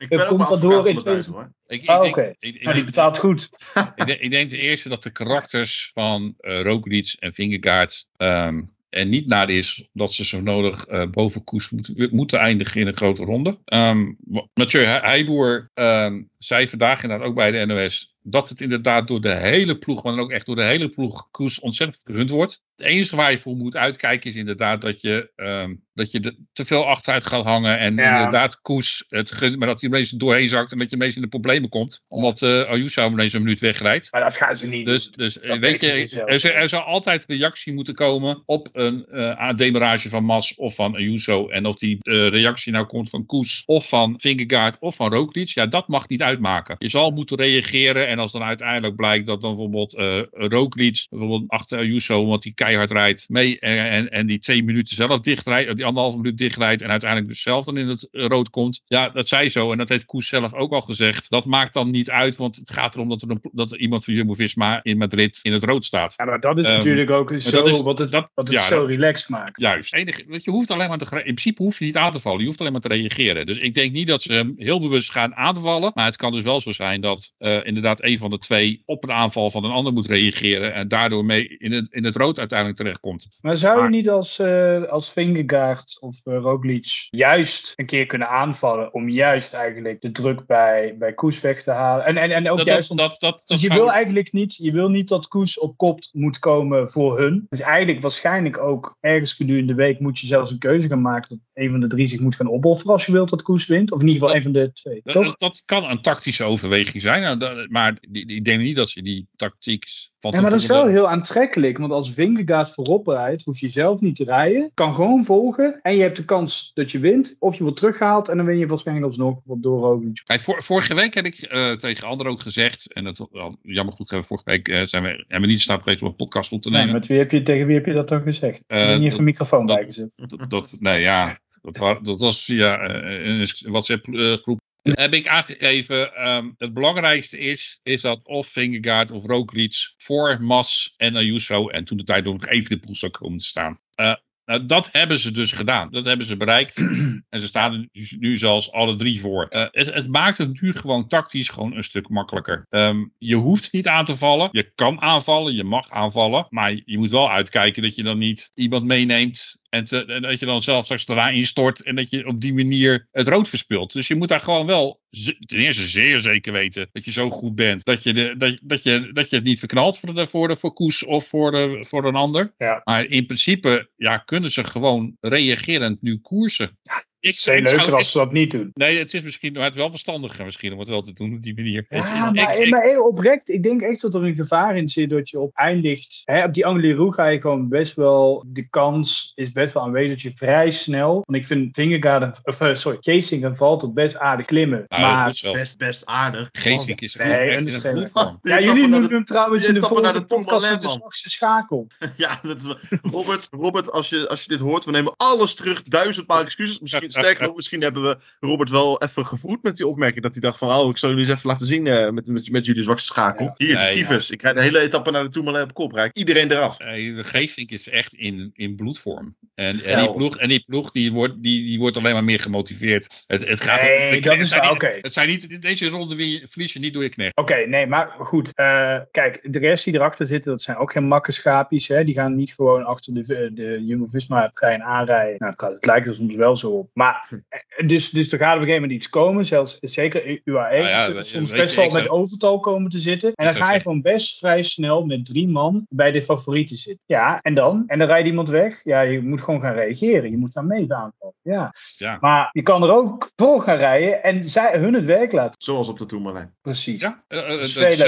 Ik ben ook dat door in hoor. Ik, ik, Ah, oké. ik, ik, nou, die betaalt goed. ik, denk, ik denk ten eerste dat de karakters van eh Roglic en Vingegaard ehm en niet naar is dat ze zo nodig eh, boven koers moeten, moeten eindigen in een grote ronde. Ehm wa- Mathieu He- Heijboer ehm, zei vandaag inderdaad ook bij de NOS dat het inderdaad door de hele ploeg, maar dan ook echt door de hele ploeg koers ontzettend gegund wordt. Het enige waar je voor moet uitkijken is inderdaad dat je, ehm, dat je te veel achteruit gaat hangen en Ja. inderdaad koers het gunt, maar dat hij ineens doorheen zakt en dat je ineens in de problemen komt. Omdat eh Ayuso ineens een minuut wegrijdt. Maar dat gaan ze niet Dus, dus eh, Dat weet je, er, zou- er zou altijd reactie moeten komen op een eh demarage van Mas of van Ayuso. En of die reactie nou komt van Koes of van Vingegaard of van Roglic, ja, dat mag niet uitmaken. Je zal moeten reageren en als dan uiteindelijk blijkt dat dan bijvoorbeeld eh Roglic, bijvoorbeeld achter Ayuso, want die keihard rijdt, mee en, en, en die twee minuten zelf dichtrijdt, die anderhalve minuut dichtrijdt en uiteindelijk dus zelf dan in het eh, rood komt. Ja, dat zei zo en dat heeft Koes zelf ook al gezegd. Dat maakt dan niet uit, want het gaat erom dat er, een, dat er iemand van Jumbo-Visma in Madrid in het rood staat. Ja, maar dat is Ehm, natuurlijk ook zo is- wat het, dat- wat het ja, zo relaxed maakt. Juist. Enige, want je hoeft alleen maar te, in principe hoef je niet aan te vallen. Je hoeft alleen maar te reageren. Dus ik denk niet dat ze hem heel bewust gaan aanvallen. Maar het kan dus wel zo zijn dat eh, inderdaad een van de twee op een aanval van een ander moet reageren. En daardoor mee in het, in het rood uiteindelijk terechtkomt. Maar zou je Maar- niet als, eh als Vingegaard of uh, Roglic juist een keer kunnen aanvallen om juist eigenlijk de druk bij, bij Koes weg te halen? En, en, en ook Dat, juist dat, dat, dat, dat dus je zou- wil eigenlijk niet, je wil niet dat Koes op kop moet komen voor hun. Dus eigenlijk waarschijnlijk ook ergens gedurende de week moet je zelfs een keuze gaan maken dat een van de drie zich moet gaan opofferen als je wilt dat Koes wint. Of in ieder geval een van de twee. dat, Toch? dat, dat kan een tactische overweging zijn. Nou, dat- maar ik denk niet dat ze die tactiek van Ja, maar dat is wel heel aantrekkelijk. Want als Vingegaard voorop rijdt, hoef je zelf niet te rijden. Kan gewoon volgen. En je hebt de kans dat je wint. Of je wordt teruggehaald. En dan win je waarschijnlijk alsnog wat door Roglic. Vor- vorige week heb ik eh, tegen anderen ook gezegd, en dat wel, jammer goed, we vorige week eh, zijn we, hebben we niet staat geweest om een podcast op te Nee, nemen. met wie heb je, tegen wie heb je dat dan gezegd? Eh, Uh, dat- een microfoon dat- bijgezet. Dat, dat, nee, ja, dat, dat was via eh, een WhatsApp-groep. Heb ik aangegeven, ehm, het belangrijkste is, is dat of Vingegaard of Roglic voor Mas en Ayuso, en toen de tijd nog even de poel zou komen te staan. Eh, nou, dat hebben ze dus gedaan. Dat hebben ze bereikt. en ze staan er nu- nu zelfs alle drie voor. Eh, het, het maakt het nu gewoon tactisch gewoon een stuk makkelijker. Ehm, je hoeft niet aan te vallen. Je kan aanvallen, je mag aanvallen. Maar je moet wel uitkijken dat je dan niet iemand meeneemt. En, te- en dat je dan zelf straks daarna instort. En dat je op die manier het rood verspilt. Dus je moet daar gewoon wel ten eerste zeer zeker weten dat je zo goed bent. Dat je, de, dat, dat je, dat je het niet verknalt voor de, voor de voor Koes of voor, de, voor een ander. Ja. Maar in principe ja, kunnen ze gewoon reagerend nu koersen. Ik, Het is veel ik zou- leuker als ze dat niet doen. Nee, het is misschien, maar het is wel verstandiger misschien om het wel te doen op die manier. Ja, Ik- maar, ik- maar heel oprecht, ik denk echt dat er een gevaar in zit dat je op eindigt. Hè, op die Angliru ga je gewoon best wel, de kans is best wel aanwezig dat je vrij snel, want ik vind Vingegaard, of eh, sorry, Chasing en valt op best aardig klimmen. Nou, maar. Best, best aardig. Geesink is Nee, echt in een ja, jullie noemen hem trouwens in de etappe naar vorige de podcast de zwakste schakel. Ja, dat is wel- Robert, Robert als, je, als je dit hoort, we nemen alles terug. Duizendmaal excuses. Misschien, sterker nog, misschien hebben we Robert wel even gevoed met die opmerking. Dat hij dacht van, oh, ik zal jullie eens even laten zien eh, met, met, met jullie zwakste schakel. Ja. Hier, de ja. tyfus. Ik krijg de hele etappe naar de Tourmalet op kop. Rijd iedereen eraf. Nee, de Geesink is echt in, in bloedvorm. En, en, die ploeg, en die ploeg die wordt, die, die wordt alleen maar meer gemotiveerd. Het, het gaat, Nee, dat het is zijn wel niet- oké. Het zijn niet, deze ronde win je- verlies je niet door je knecht. Oké, nee, maar goed. eh, kijk, de rest die erachter zitten, dat zijn ook geen makkenschaapjes. Hè? Die gaan niet gewoon achter de, de Jumbo-Visma-trein aanrijden. Nou, het, het lijkt er soms wel zo op. Maar, eh, dus, dus er gaat op een gegeven moment iets komen. Zelfs, zeker UAE, Nou ja, soms best wel met overtal komen te zitten. En dan ga je zeggen- gewoon best vrij snel met drie man bij de favorieten zitten. Ja, en dan? En dan rijdt iemand weg. Ja, je moet gewoon gaan reageren. Je moet daar mee aanvallen. Ja. Ja. Maar je kan er ook voor gaan rijden en zij, hun het werk laten. Zoals op de Tourmalet. Precies. Ja, eh, is het,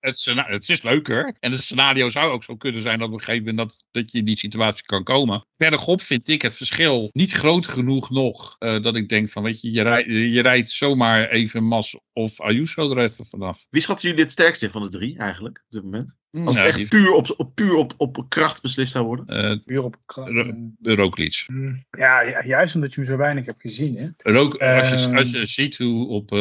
het, het is leuker. En het scenario zou ook zo kunnen zijn dat op een gegeven moment dat, je in die situatie kan komen. Verderop vind ik het verschil niet groot genoeg nog. eh, dat ik denk van, weet je, je, je rijdt zomaar even Mas of Ayuso er even vanaf. Wie schatten jullie het sterkst in van de drie eigenlijk, op dit moment? Als het Nou, echt die- puur, op, op, puur op, op kracht beslist zou worden. eh, Puur op kra- Ro- de Roglic. Ja, ja, juist omdat je hem zo weinig hebt gezien. Hè? Rook, als, je, Ehm. als je ziet hoe op,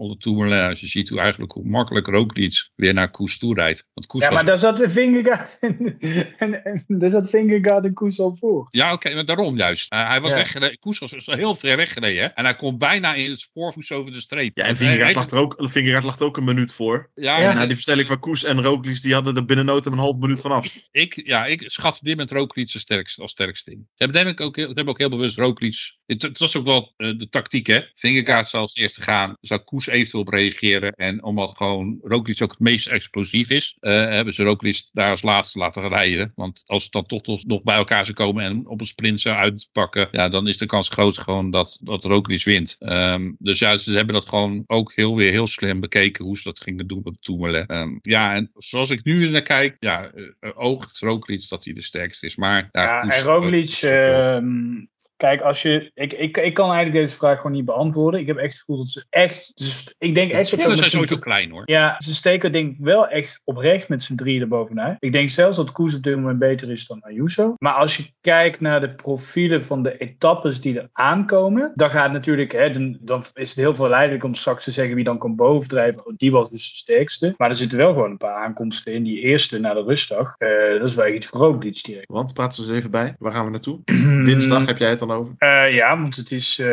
op de Tourmalet, als je ziet hoe eigenlijk hoe makkelijk Roglic weer naar Koes toe rijdt. Want Koes Ja, was maar daar zat de Vingegaard en, en, daar zat Vingegaard en Koes al voor. Ja, oké, maar daarom juist. Uh, hij was Ja. weggereden. Koes was dus heel ver weggereden. Hè? En hij komt bijna in het spoorvoets over de streep. Ja, en Vingegaard lag, er ook, Vingegaard lag er ook een minuut voor. Ja, Ja. En na die verstelling van Koes en Roglic, die hadden er binnen nood een half minuut vanaf. ik, ja, ik schat dit met Roglic als sterkste, als sterkste in. Ze hebben, denk ik ook, heel- hebben ook heel bewust Roglic. Het, het was ook wel eh, de tactiek, hè. Vingegaard zou als eerste gaan. Zou Koes eventueel op reageren. En omdat gewoon Roglic ook het meest explosief is, eh, hebben ze Roglic daar als laatste laten rijden. Want als het dan toch nog bij elkaar zou komen en op een sprint zou uitpakken, ja, dan is de kans groot gewoon dat, dat Roglic wint. Ehm, dus ja, ze hebben dat gewoon ook heel weer heel slim bekeken hoe ze dat gingen doen op Tourmalet. Ehm, ja, en zoals ik nu naar kijk, ja, eh, eh, oogt Roglic dat hij de sterkste is. Maar ja, en Roglic, ehm, kijk, als je, ik, ik, ik kan eigenlijk deze vraag gewoon niet beantwoorden. Ik heb echt het gevoel dat ze echt, dus ik denk echt dat zijn sowieso klein hoor. Ja, ze steken denk ik wel echt oprecht met z'n drieën erbovenuit. Ik denk zelfs dat Koes op dit moment beter is dan Ayuso. Maar als je kijkt naar de profielen van de etappes die er aankomen, dan gaat natuurlijk, hè, dan, dan is het heel verleidelijk om straks te zeggen wie dan kan bovendrijven. Oh, die was dus de sterkste. Maar er zitten wel gewoon een paar aankomsten in. Die eerste na de rustdag, eh, dat is wel iets voor Roglic direct. Want, praten ze eens even bij. Waar gaan we naartoe? Dinsdag heb jij het dan Eh, ja, want het is, eh,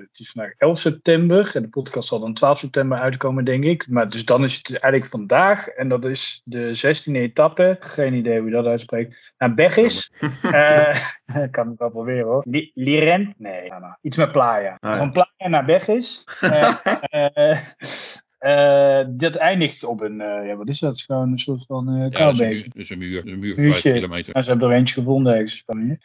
het is vandaag 11 september. En de podcast zal dan 12 september uitkomen, denk ik. Maar dus dan is het eigenlijk vandaag. En dat is de 16e etappe. Geen idee hoe je dat uitspreekt. Naar Begis. Eh ik kan het wel proberen hoor. Li- Liren? Nee, nou, nou, iets met Playa. Ah, ja. Van Playa naar Begis. Eh, dat eindigt op een, eh, ja, wat is dat? Gewoon een soort van eh Ja, is een koubeek. muur, een muur, een van. 5 kilometer. Nou, ze hebben er eentje gevonden ergens in Spanje.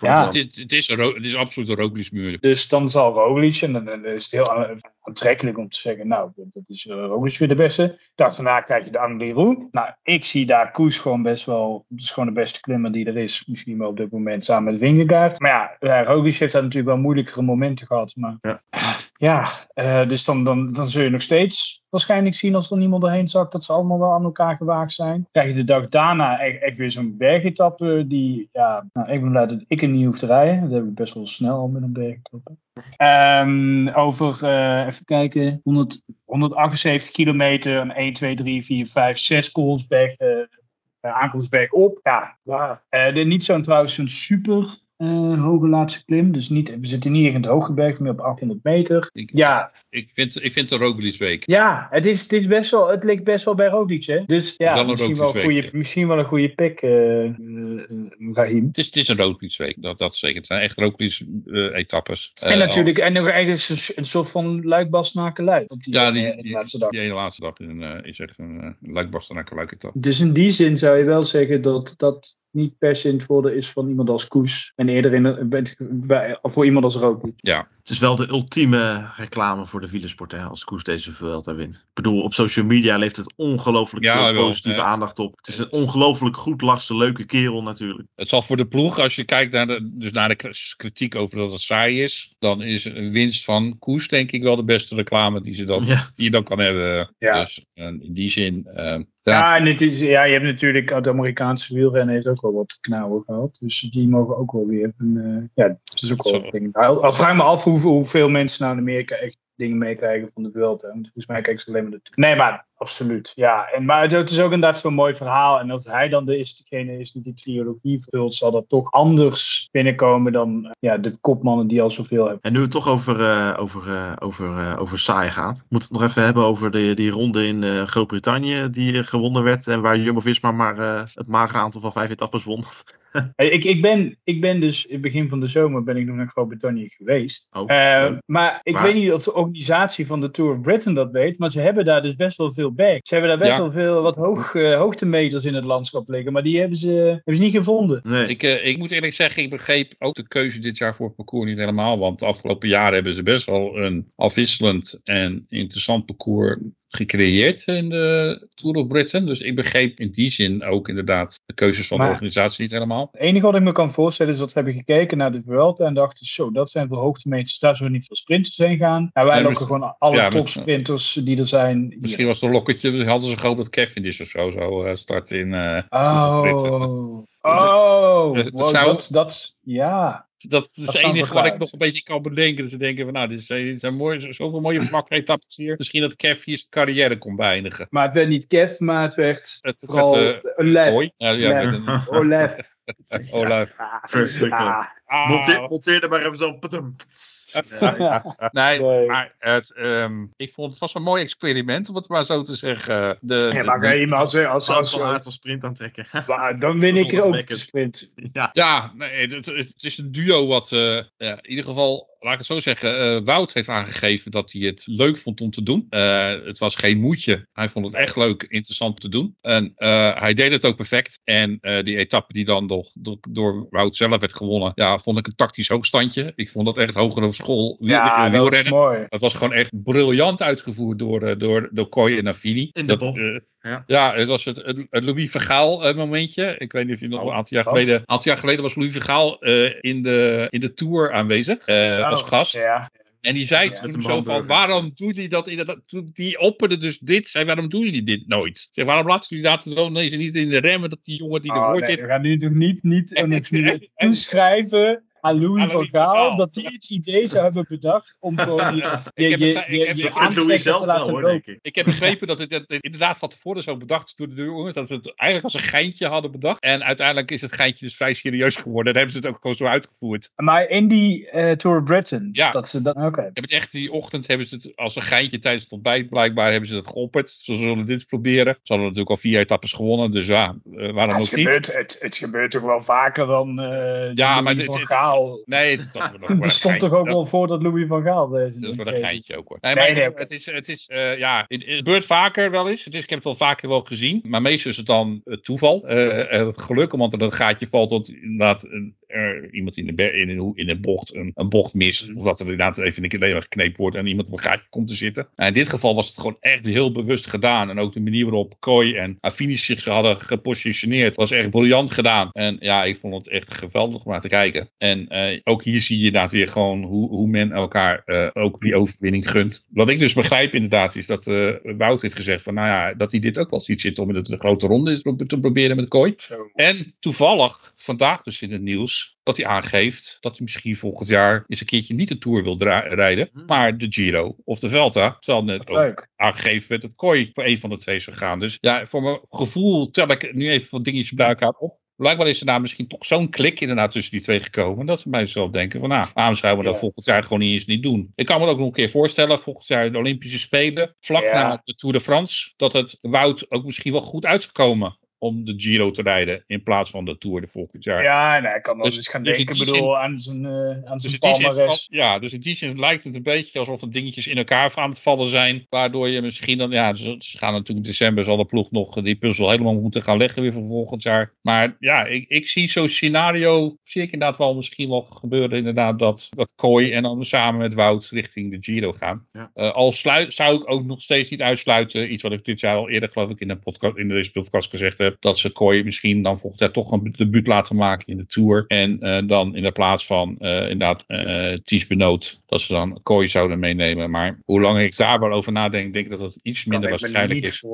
Ja. Het, het, is een ro- het is absoluut een Roglic muur. Dus dan zal Roglic, en dan, dan is het heel aantrekkelijk om te zeggen, nou, dat is uh, Roglic weer de beste. Dag daarna krijg je de Angliru. Nou, ik zie daar Koes gewoon best wel, het is gewoon de beste klimmer die er is. Misschien wel op dit moment samen met Vingegaard. Maar ja, ja Roglic heeft daar natuurlijk wel moeilijkere momenten gehad. Maar Ja. ja, eh, dus dan, dan, dan zul je nog steeds waarschijnlijk zien als er niemand doorheen zakt, dat ze allemaal wel aan elkaar gewaagd zijn. Krijg je de dag daarna echt, echt weer zo'n bergetappe die, ja, nou, ik ben blij dat ik er niet hoef te rijden. Dat heb ik best wel snel al met een bergetappe. Ehm, over, eh, even kijken, 100, 178 kilometer, een 1, 2, 3, 4, 5, 6 Koolsberg, eh eh, aankomstberg op. Ja, ja. Eh, de, niet zo'n trouwens een super eh, hoge laatste klim. Dus niet, we zitten niet in het hoge berg, meer op 800 meter. Ik, Ja, ik, vind, ik vind de Roglic week. ja, het, is, het, is best wel, het ligt best wel bij Roglic, hè? Dus ja, een misschien, wel een goede, misschien wel een goede pick, eh eh, Raheem. Het is, het is een Roglic week, dat, dat zeker. Het zijn echt Roglic eh, etappes. En natuurlijk, en nog eigenlijk een, een soort van luikbas op die, Ja, die, die, laatste dag. die laatste dag is, een, is echt een uh, luikbaster naar luik etappe. Dus in die zin zou je wel zeggen dat, dat niet per se in het voordeel is van iemand als Koes. En eerder in, een- bent- bij- voor iemand als Roglic. Ja, Het is wel de ultieme reclame voor de wielersport hè, als Koes deze Vuelta wint. Ik bedoel, op social media leeft het ongelooflijk Ja, veel wel, positieve ja. aandacht op. Het is een ongelooflijk goed lachse, leuke kerel natuurlijk. het zal voor de ploeg, als je kijkt naar de, dus naar de kritiek over dat het saai is, dan is een winst van Koes denk ik wel de beste reclame die, ze dan, Ja. die je dan kan hebben. Ja. Dus eh, in die zin, eh, ja. En het is, ja, je hebt natuurlijk, het Amerikaanse wielrennen heeft ook wel wat knauwen gehad. Dus die mogen ook wel weer. Een, eh, ja, het is ook wel een ding. Al, al vraag me af hoe, hoeveel mensen nou in Amerika echt dingen meekrijgen van de Vuelta. Want volgens mij kijken ze alleen maar de Nee, maar absoluut. Ja, en, maar het, is ook inderdaad zo'n mooi verhaal. En als hij dan de is, degene is die die trilogie vult, zal dat toch anders binnenkomen dan eh, ja, de kopmannen die al zoveel hebben. En nu het toch over, eh, over, eh, over, over saai gaat, moeten we het nog even hebben over de, die ronde in Groot-Brittannië die gewonnen werd. En waar Jumbo-Visma maar het magere aantal van vijf etappes won. Ik, ik, ben, ik ben dus in het begin van de zomer ben ik nog naar Groot-Brittannië geweest. Oh, maar ik Maar- weet niet of de organisatie van de Tour of Britain dat weet, maar ze hebben daar dus best wel veel berg. Ze hebben daar best Ja. wel veel wat hoog, eh, hoogtemeters in het landschap liggen, maar die hebben ze, hebben ze niet gevonden. nee. Ik, eh, ik moet eerlijk zeggen, ik begreep ook de keuze dit jaar voor het parcours niet helemaal. Want de afgelopen jaren hebben ze best wel een afwisselend en interessant parcours gecreëerd in de Tour of Britain. Dus ik begreep in die zin ook inderdaad de keuzes van Maar- de organisatie niet helemaal. Het enige wat ik me kan voorstellen is dat ze hebben gekeken naar de Vuelta en dachten, zo, dat zijn veel hoogtemeters, daar zullen niet veel sprinters heen gaan. En wij lokken gewoon alle ja, topsprinters die er zijn. hier. Misschien was het een lokketje, hadden ze gehoopt dat Cavendish of zo zou eh, starten in eh Tour of Britain. Oh, oh, Het wow, zou- dat, dat, ja. Dat is het enige wat ik nog een beetje kan bedenken. Dat ze denken van nou, dit zijn, dit zijn mooi, zoveel mooie vlakke etappes hier. Misschien dat Kev hier zijn carrière kon beëindigen. Maar het werd niet Kev, maar het werd Het vooral eh, Olef. Mooi. Ja, ja, een- Olef. Olaf. Verschrikkelijk. Ah, Ah. Monteer, monteer er maar even padum. Nee, Nee. maar het, ehm, ik vond het was een mooi experiment, om het maar zo te zeggen. De, Ja, maar de- als, als, Als als, aard als sprint aantrekken. maar dan win ik er ook de sprint. ja. ja, nee, het, het, het is een duo wat, eh, ja, in ieder geval, laat ik het zo zeggen, eh, Wout heeft aangegeven dat hij het leuk vond om te doen. Eh, het was geen moedje. Hij vond het echt leuk, interessant te doen. En eh, hij deed het ook perfect. En eh, die etappe die dan door, door, door Wout zelf werd gewonnen, ja, vond ik een tactisch hoogstandje. Ik vond dat echt hoger over school Ja, dat wielrennen. mooi. Dat was gewoon echt briljant uitgevoerd door, eh, door, door Kooi en Navini. In de dat, bom. Ja. ja, het was het, het, het Louis Vergaal eh, momentje. Ik weet niet of je nog Oh, een aantal jaar geleden... Een aantal jaar geleden was Louis Vergaal eh, in, de, in de Tour aanwezig. eh, als Oh, gast. Ja. En die zei Met toen zo van, waarom doen die dat inderdaad? Die opperde dus dit. Zei, waarom doen jullie dit nooit? Zeg, waarom laten jullie laten zo nee, ze niet in de remmen dat die jongen die Oh, ervoor nee, zit... we gaan nu toch niet, niet En- oh, het en- aan Louis van Gaal dat hij het idee zou hebben bedacht om gewoon je, je, je, je, Dat zelf te wel laten hoor, lopen. denk ik. Ik heb begrepen dat het, dat het inderdaad van tevoren zo bedacht door de jongens. Dat ze het eigenlijk als een geintje hadden bedacht. En uiteindelijk is het geintje dus vrij serieus geworden. En hebben ze het ook gewoon zo uitgevoerd. Maar in die eh, Tour of Britain, Ja. dat ze dat, oké. Hebben het echt die ochtend hebben ze het als een geintje tijdens het ontbijt. Blijkbaar hebben ze het geopperd. Ze zullen dit proberen. Ze hadden natuurlijk al vier etappes gewonnen. Dus ja, eh, waarom het, ook niet? gebeurt, het, het gebeurt toch wel vaker dan eh Ja, maar dit- van Gaal. Nee, dat was nog Er stond toch ook wel voor dat Louis van Gaal deze Dat is ding wel een geintje ook hoor. Nee, maar het is, het is eh, ja, het, het gebeurt vaker wel eens. Het is, ik heb het al vaker wel gezien. Maar meestal is het dan eh, toeval. Eh, eh, geluk, omdat er een gaatje valt dat inderdaad er iemand in de, in, een, in een bocht een, een bocht mist. Of dat er inderdaad even een keer geknepen wordt en iemand op een gaatje komt te zitten. Nou, in dit geval was het gewoon echt heel bewust gedaan. En ook de manier waarop Kooi en Affini zich hadden gepositioneerd was echt briljant gedaan. En ja, ik vond het echt geweldig om naar te kijken. En eh, ook hier zie je inderdaad weer gewoon hoe, hoe men elkaar eh, ook die overwinning gunt. Wat ik dus begrijp inderdaad is dat eh Wout heeft gezegd van nou ja, dat hij dit ook wel ziet zitten om in de, de grote ronde is te proberen met Kooi. En toevallig vandaag dus in het nieuws dat hij aangeeft dat hij misschien volgend jaar eens een keertje niet de Tour wil rijden, maar de Giro of de Velta. Terwijl net ook Leuk. aangegeven werd dat Kooi voor een van de twee zou gaan. Dus ja, voor mijn gevoel tel ik nu even wat dingetjes bij elkaar op. Blijkbaar is er daar misschien toch zo'n klik inderdaad tussen die twee gekomen. Dat ze mij zelf denken van nou, waarom zouden we dat Ja. volgend jaar gewoon niet eens niet doen. Ik kan me ook nog een keer voorstellen, volgend jaar de Olympische Spelen, vlak Ja. na de Tour de France, dat het Wout ook misschien wel goed uit zou komen. Om de Giro te rijden in plaats van de Tour de volgend jaar. Ja, nee, ik kan wel Dus- eens gaan dus denken, bedoel, aan zijn, eh aan Dus zijn ja, dus in die zin lijkt het een beetje alsof de dingetjes in elkaar aan het vallen zijn. Waardoor je misschien dan, ja, ze, ze gaan natuurlijk in december zal de ploeg nog die puzzel helemaal moeten gaan leggen weer voor volgend jaar. Maar ja, ik, ik zie zo'n scenario, zie ik inderdaad wel misschien wel gebeuren inderdaad dat, dat Kooi en dan samen met Wout richting de Giro gaan. Ja. Eh, al sluit, zou ik ook nog steeds niet uitsluiten, iets wat ik dit jaar al eerder geloof ik in, de podcast, in deze podcast gezegd heb, dat ze Kooi misschien dan volgend jaar toch een debuut laten maken in de Tour. En eh, dan in de plaats van eh, inderdaad eh Ties Benoot, dat ze dan Kooi zouden meenemen. Maar hoe lang ik daar wel over nadenk, denk ik dat het iets minder waarschijnlijk is.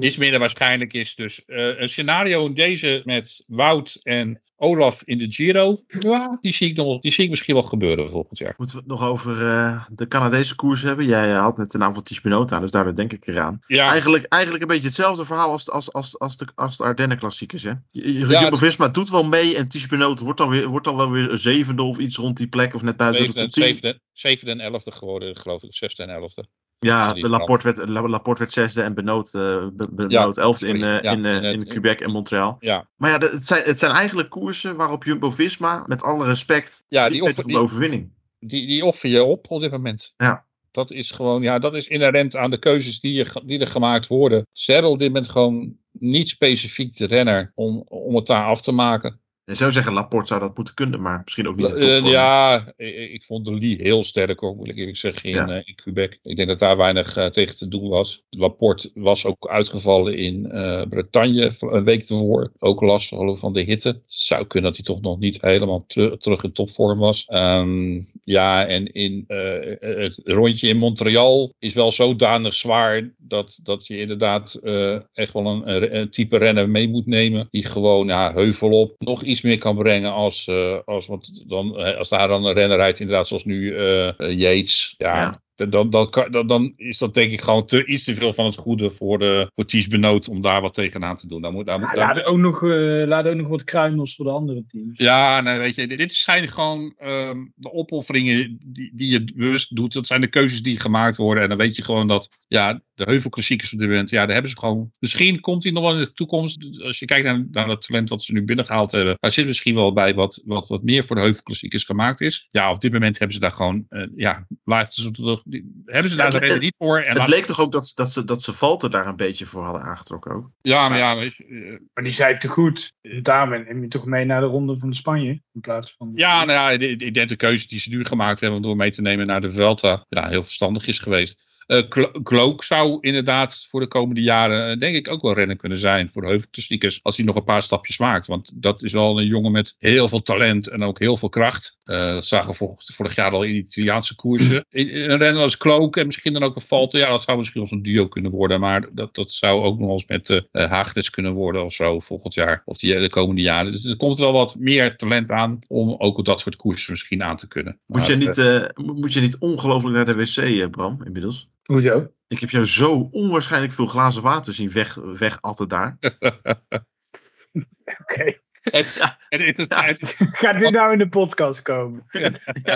Iets minder waarschijnlijk is dus een scenario in deze met Wout en Olaf in de Giro. Ja, die zie ik, nog, die zie ik misschien wel gebeuren volgend jaar. Moeten we het nog over eh, de Canadese koers hebben? Jij eh, had net de naam van aan, dus daardoor denk ik eraan. Ja, Eigenlijk, eigenlijk een beetje hetzelfde verhaal als, als, als, als, de, als de Ardennen klassiekers. Hè? Ja, Jumbo-Visma doet wel mee en Ties Benoot wordt dan, weer, wordt dan wel weer een zevende of iets rond die plek. Of net buiten de zevende, top 10. zevende, zevende en elfde geworden, geloof ik. Zesde en elfde. Ja, Laporte werd, La- Laporte werd zesde en Benoot, Ja, Benoot elfde in, eh, Ja, in, eh, in in Quebec en Montreal. Ja, Maar ja, het zijn, het zijn eigenlijk koersen waarop Jumbo-Visma, met alle respect, ja die, offer, tot de die, overwinning. die, die offer je op op dit moment. Ja. Dat is gewoon, ja, dat is inherent aan de keuzes die, je, die er gemaakt worden. Ze hebben op dit moment gewoon niet specifiek de renner om, om het daar af te maken. Je zou zeggen, Laporte zou dat moeten kunnen, maar misschien ook niet Eh, topvorm. ja, ik, ik vond de Lee heel sterk hoor, moet ik eerlijk zeggen, in, Ja. eh, in Quebec. Ik denk dat daar weinig eh, tegen te doen was. Laporte was ook uitgevallen in eh, Bretagne een week ervoor. Ook last van van de hitte. Het zou kunnen dat hij toch nog niet helemaal teru- terug in topvorm was. Ehm, ja, en in eh, het rondje in Montreal is wel zodanig zwaar dat, dat je inderdaad eh, echt wel een, een, een type renner mee moet nemen. Die gewoon ja, heuvel op nog iets meer kan brengen als, eh, als, want dan, als daar dan een renner rijdt, inderdaad zoals nu eh, Yates. Ja. Dan, dan, kan- dan, dan is dat denk ik gewoon te, iets te veel van het goede voor, de, voor Ties Benoot om daar wat tegenaan te doen. Daar moet, daar moet, Ja, daar- laat, ook nog, eh, laat ook nog wat kruimels voor de andere teams. ja, nee, weet je, dit zijn gewoon ehm, de opofferingen die, die je bewust doet. Dat zijn de keuzes die gemaakt worden. En dan weet je gewoon dat, ja, de heuvelklassiekers op dit moment, ja, daar hebben ze gewoon. Misschien komt hij nog wel in de toekomst. Als je kijkt naar, naar het talent wat ze nu binnengehaald hebben, daar zit misschien wel bij wat, wat, wat meer voor de heuvelklassiekers gemaakt is. Ja, op dit moment hebben ze daar gewoon, eh, ja, laten ze, die- hebben ze daar Het- de reden niet voor. En Het leek toch ook dat, dat, ze, dat ze Valter daar een beetje voor hadden aangetrokken ook. ja, maar ja, weet je, eh, Maar die zei te goed. Daarom neem je toch mee naar de ronde van Spanje. In plaats van. Ja, nou ja, ik denk de keuze die ze nu gemaakt hebben door mee te nemen naar de Vuelta, ja, heel verstandig is geweest. Eh Klo- Klook zou inderdaad voor de komende jaren, eh, denk ik, ook wel rennen kunnen zijn voor de heuvelklassiekers. Als hij nog een paar stapjes maakt. Want dat is wel een jongen met heel veel talent en ook heel veel kracht. Eh, dat zagen we vor- vorig jaar al in de Italiaanse koersen. Een renner als Klook en misschien dan ook een Valter. Ja, dat zou misschien als een duo kunnen worden. Maar dat, dat zou ook nog eens met eh Haagdes kunnen worden of zo volgend jaar. Of die, de komende jaren. Dus er komt wel wat meer talent aan om ook op dat soort koersen misschien aan te kunnen. Moet je niet, eh, mo- moet je niet ongelooflijk naar de wc, eh, Bram, inmiddels? Hoezo? Ik heb jou zo onwaarschijnlijk veel glazen water zien weg, weg altijd daar. Oké. En, en het is tijd. Gaat dit nou in de podcast komen? Ja,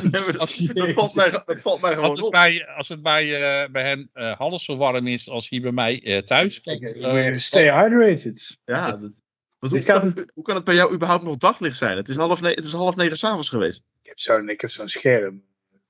nee, dat, dat, valt mij, dat valt mij gewoon Als het op. bij, als het bij, eh, bij hen eh half zo warm is als hier bij mij eh, thuis. Kijk, stay hydrated. Ja, dat, hoe, kan gaat het, hoe kan het bij jou überhaupt nog daglicht zijn? Het is half, ne het is half negen s'avonds geweest. Ik heb zo'n ik heb zo'n scherm.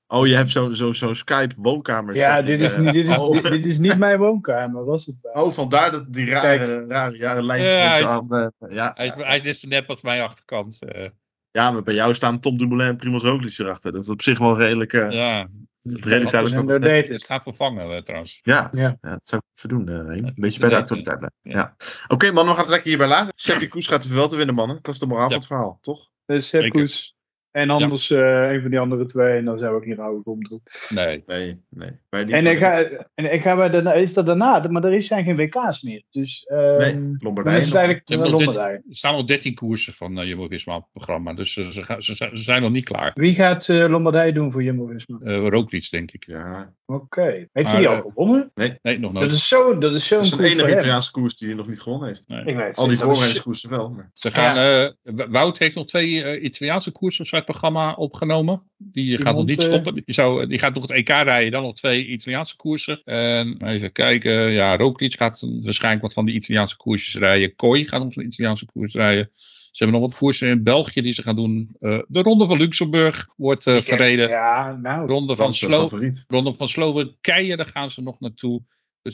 Oh, je hebt zo'n zo, zo'n Skype woonkamer. Ja, dit is, eh. niet- dit, is, oh. dit, dit is niet mijn woonkamer, was het wel. Oh, vandaar dat die rare, rare, rare lijntjes Ja, met zo hij- aan. eh, ja, Hij, is- hij is net zo als mijn achterkant. eh. ja, maar bij jou staan Tom Dumoulin en Primoz Roglic erachter. Dat is op zich wel redelijk, eh, ja, redelijk duidelijk. Dat het, het gaat vervangen eh, trouwens. ja, Ja. ja, dat zou ik even doen. eh, Reem. een Ja, beetje bij de ja. actualiteit blijven. Ja. Ja. Oké, man, we gaan het lekker hierbij laten. Seppi Koes gaat de te winnen, mannen. Dat is de moraal Ja. van het verhaal, toch? Sepp Zeker. Koes. En anders eh, een van die andere twee. En dan zou ik niet rouwig omdoen. Nee. Nee, nee. En ik ga, en ik ga bij daarna, is dat daarna, maar er zijn geen WK's meer. Dus eh Nee, is nog. eigenlijk Ze nog. Er staan nog 13 koersen van uh, Jumbo-Visma op het programma. Dus ze, ze, gaan- ze, zijn- ze zijn nog niet klaar. Wie gaat eh, Lombardije doen voor Jumbo-Visma? Uh, Roglic, denk ik. Ja, Oké. Heeft Maar, hij die al eh, gewonnen? Nee, nog Dat nooit. is zo, dat is zo'n dat is een koers enige voor hem. Italiaanse koers die hij nog niet gewonnen heeft. Nee. Ik weet. Al die Dat is- voorraadskoersen wel. Maar... Ze gaan, eh, Wout heeft nog twee eh, Italiaanse koersen. Of zo. Programma opgenomen. Die gaat nog niet eh, stoppen. Die, zou, die gaat nog het EK rijden, dan nog twee Italiaanse koersen. En even kijken, ja, Roglic gaat waarschijnlijk wat van die Italiaanse koersjes rijden. Kooi gaat nog zo'n Italiaanse koers rijden. Ze hebben nog wat koersen in België die ze gaan doen. Eh, de Ronde van Luxemburg wordt eh, verreden. Ja, nou. Ronde van, Slo. Ronde van Slowakije, daar gaan ze nog naartoe. Dus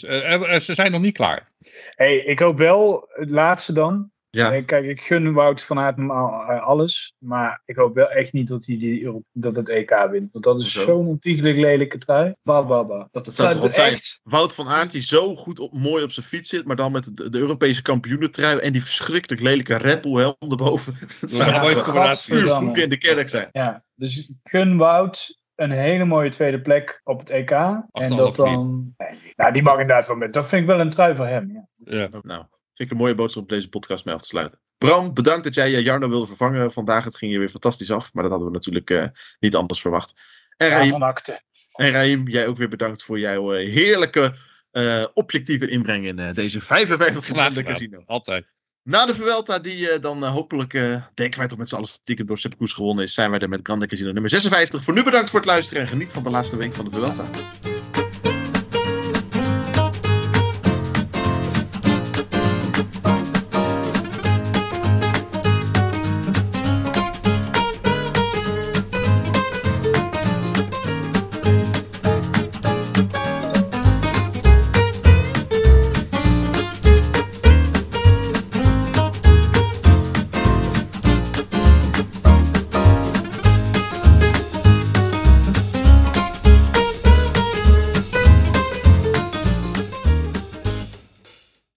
ze zijn nog niet klaar. Hey, ik hoop wel het laatste dan. Ja, Kijk, ik gun Wout van Aert eh, alles. Maar ik hoop wel echt niet dat hij die, dat het EK wint. Want dat is zo'n ontiegelijk lelijke trui. Ba, ba, ba. Dat, Dat zou toch wat zijn? echt. Wout van Aert die zo goed op, mooi op zijn fiets zit, maar dan met de, de Europese kampioenentrui en die verschrikkelijk lelijke Red Bull helm erboven. Dat zou een mooie combinatie. in de kerk zijn. Ja, dus ik gun Wout een hele mooie tweede plek op het EK. en dat dan... Nee, nou, die mag inderdaad wel met. Dat vind ik wel een trui voor hem. Ja. Ja. Nou, vind ik een mooie boodschap om deze podcast mee af te sluiten. Bram, bedankt dat jij Jarno wilde vervangen vandaag. Het ging je weer fantastisch af, maar dat hadden we natuurlijk eh, niet anders verwacht. En Raim, en Raim, jij ook weer bedankt voor jouw eh, heerlijke eh, objectieve inbreng in eh, deze 55 Graag van de gedaan. casino. Altijd. Na de Vuelta, die eh, dan hopelijk, eh, denken wij toch met z'n allen stiekem door Sepp Koes gewonnen is, zijn wij er met Grande Casino nummer 56. Voor nu bedankt voor het luisteren en geniet van de laatste week van de Vuelta.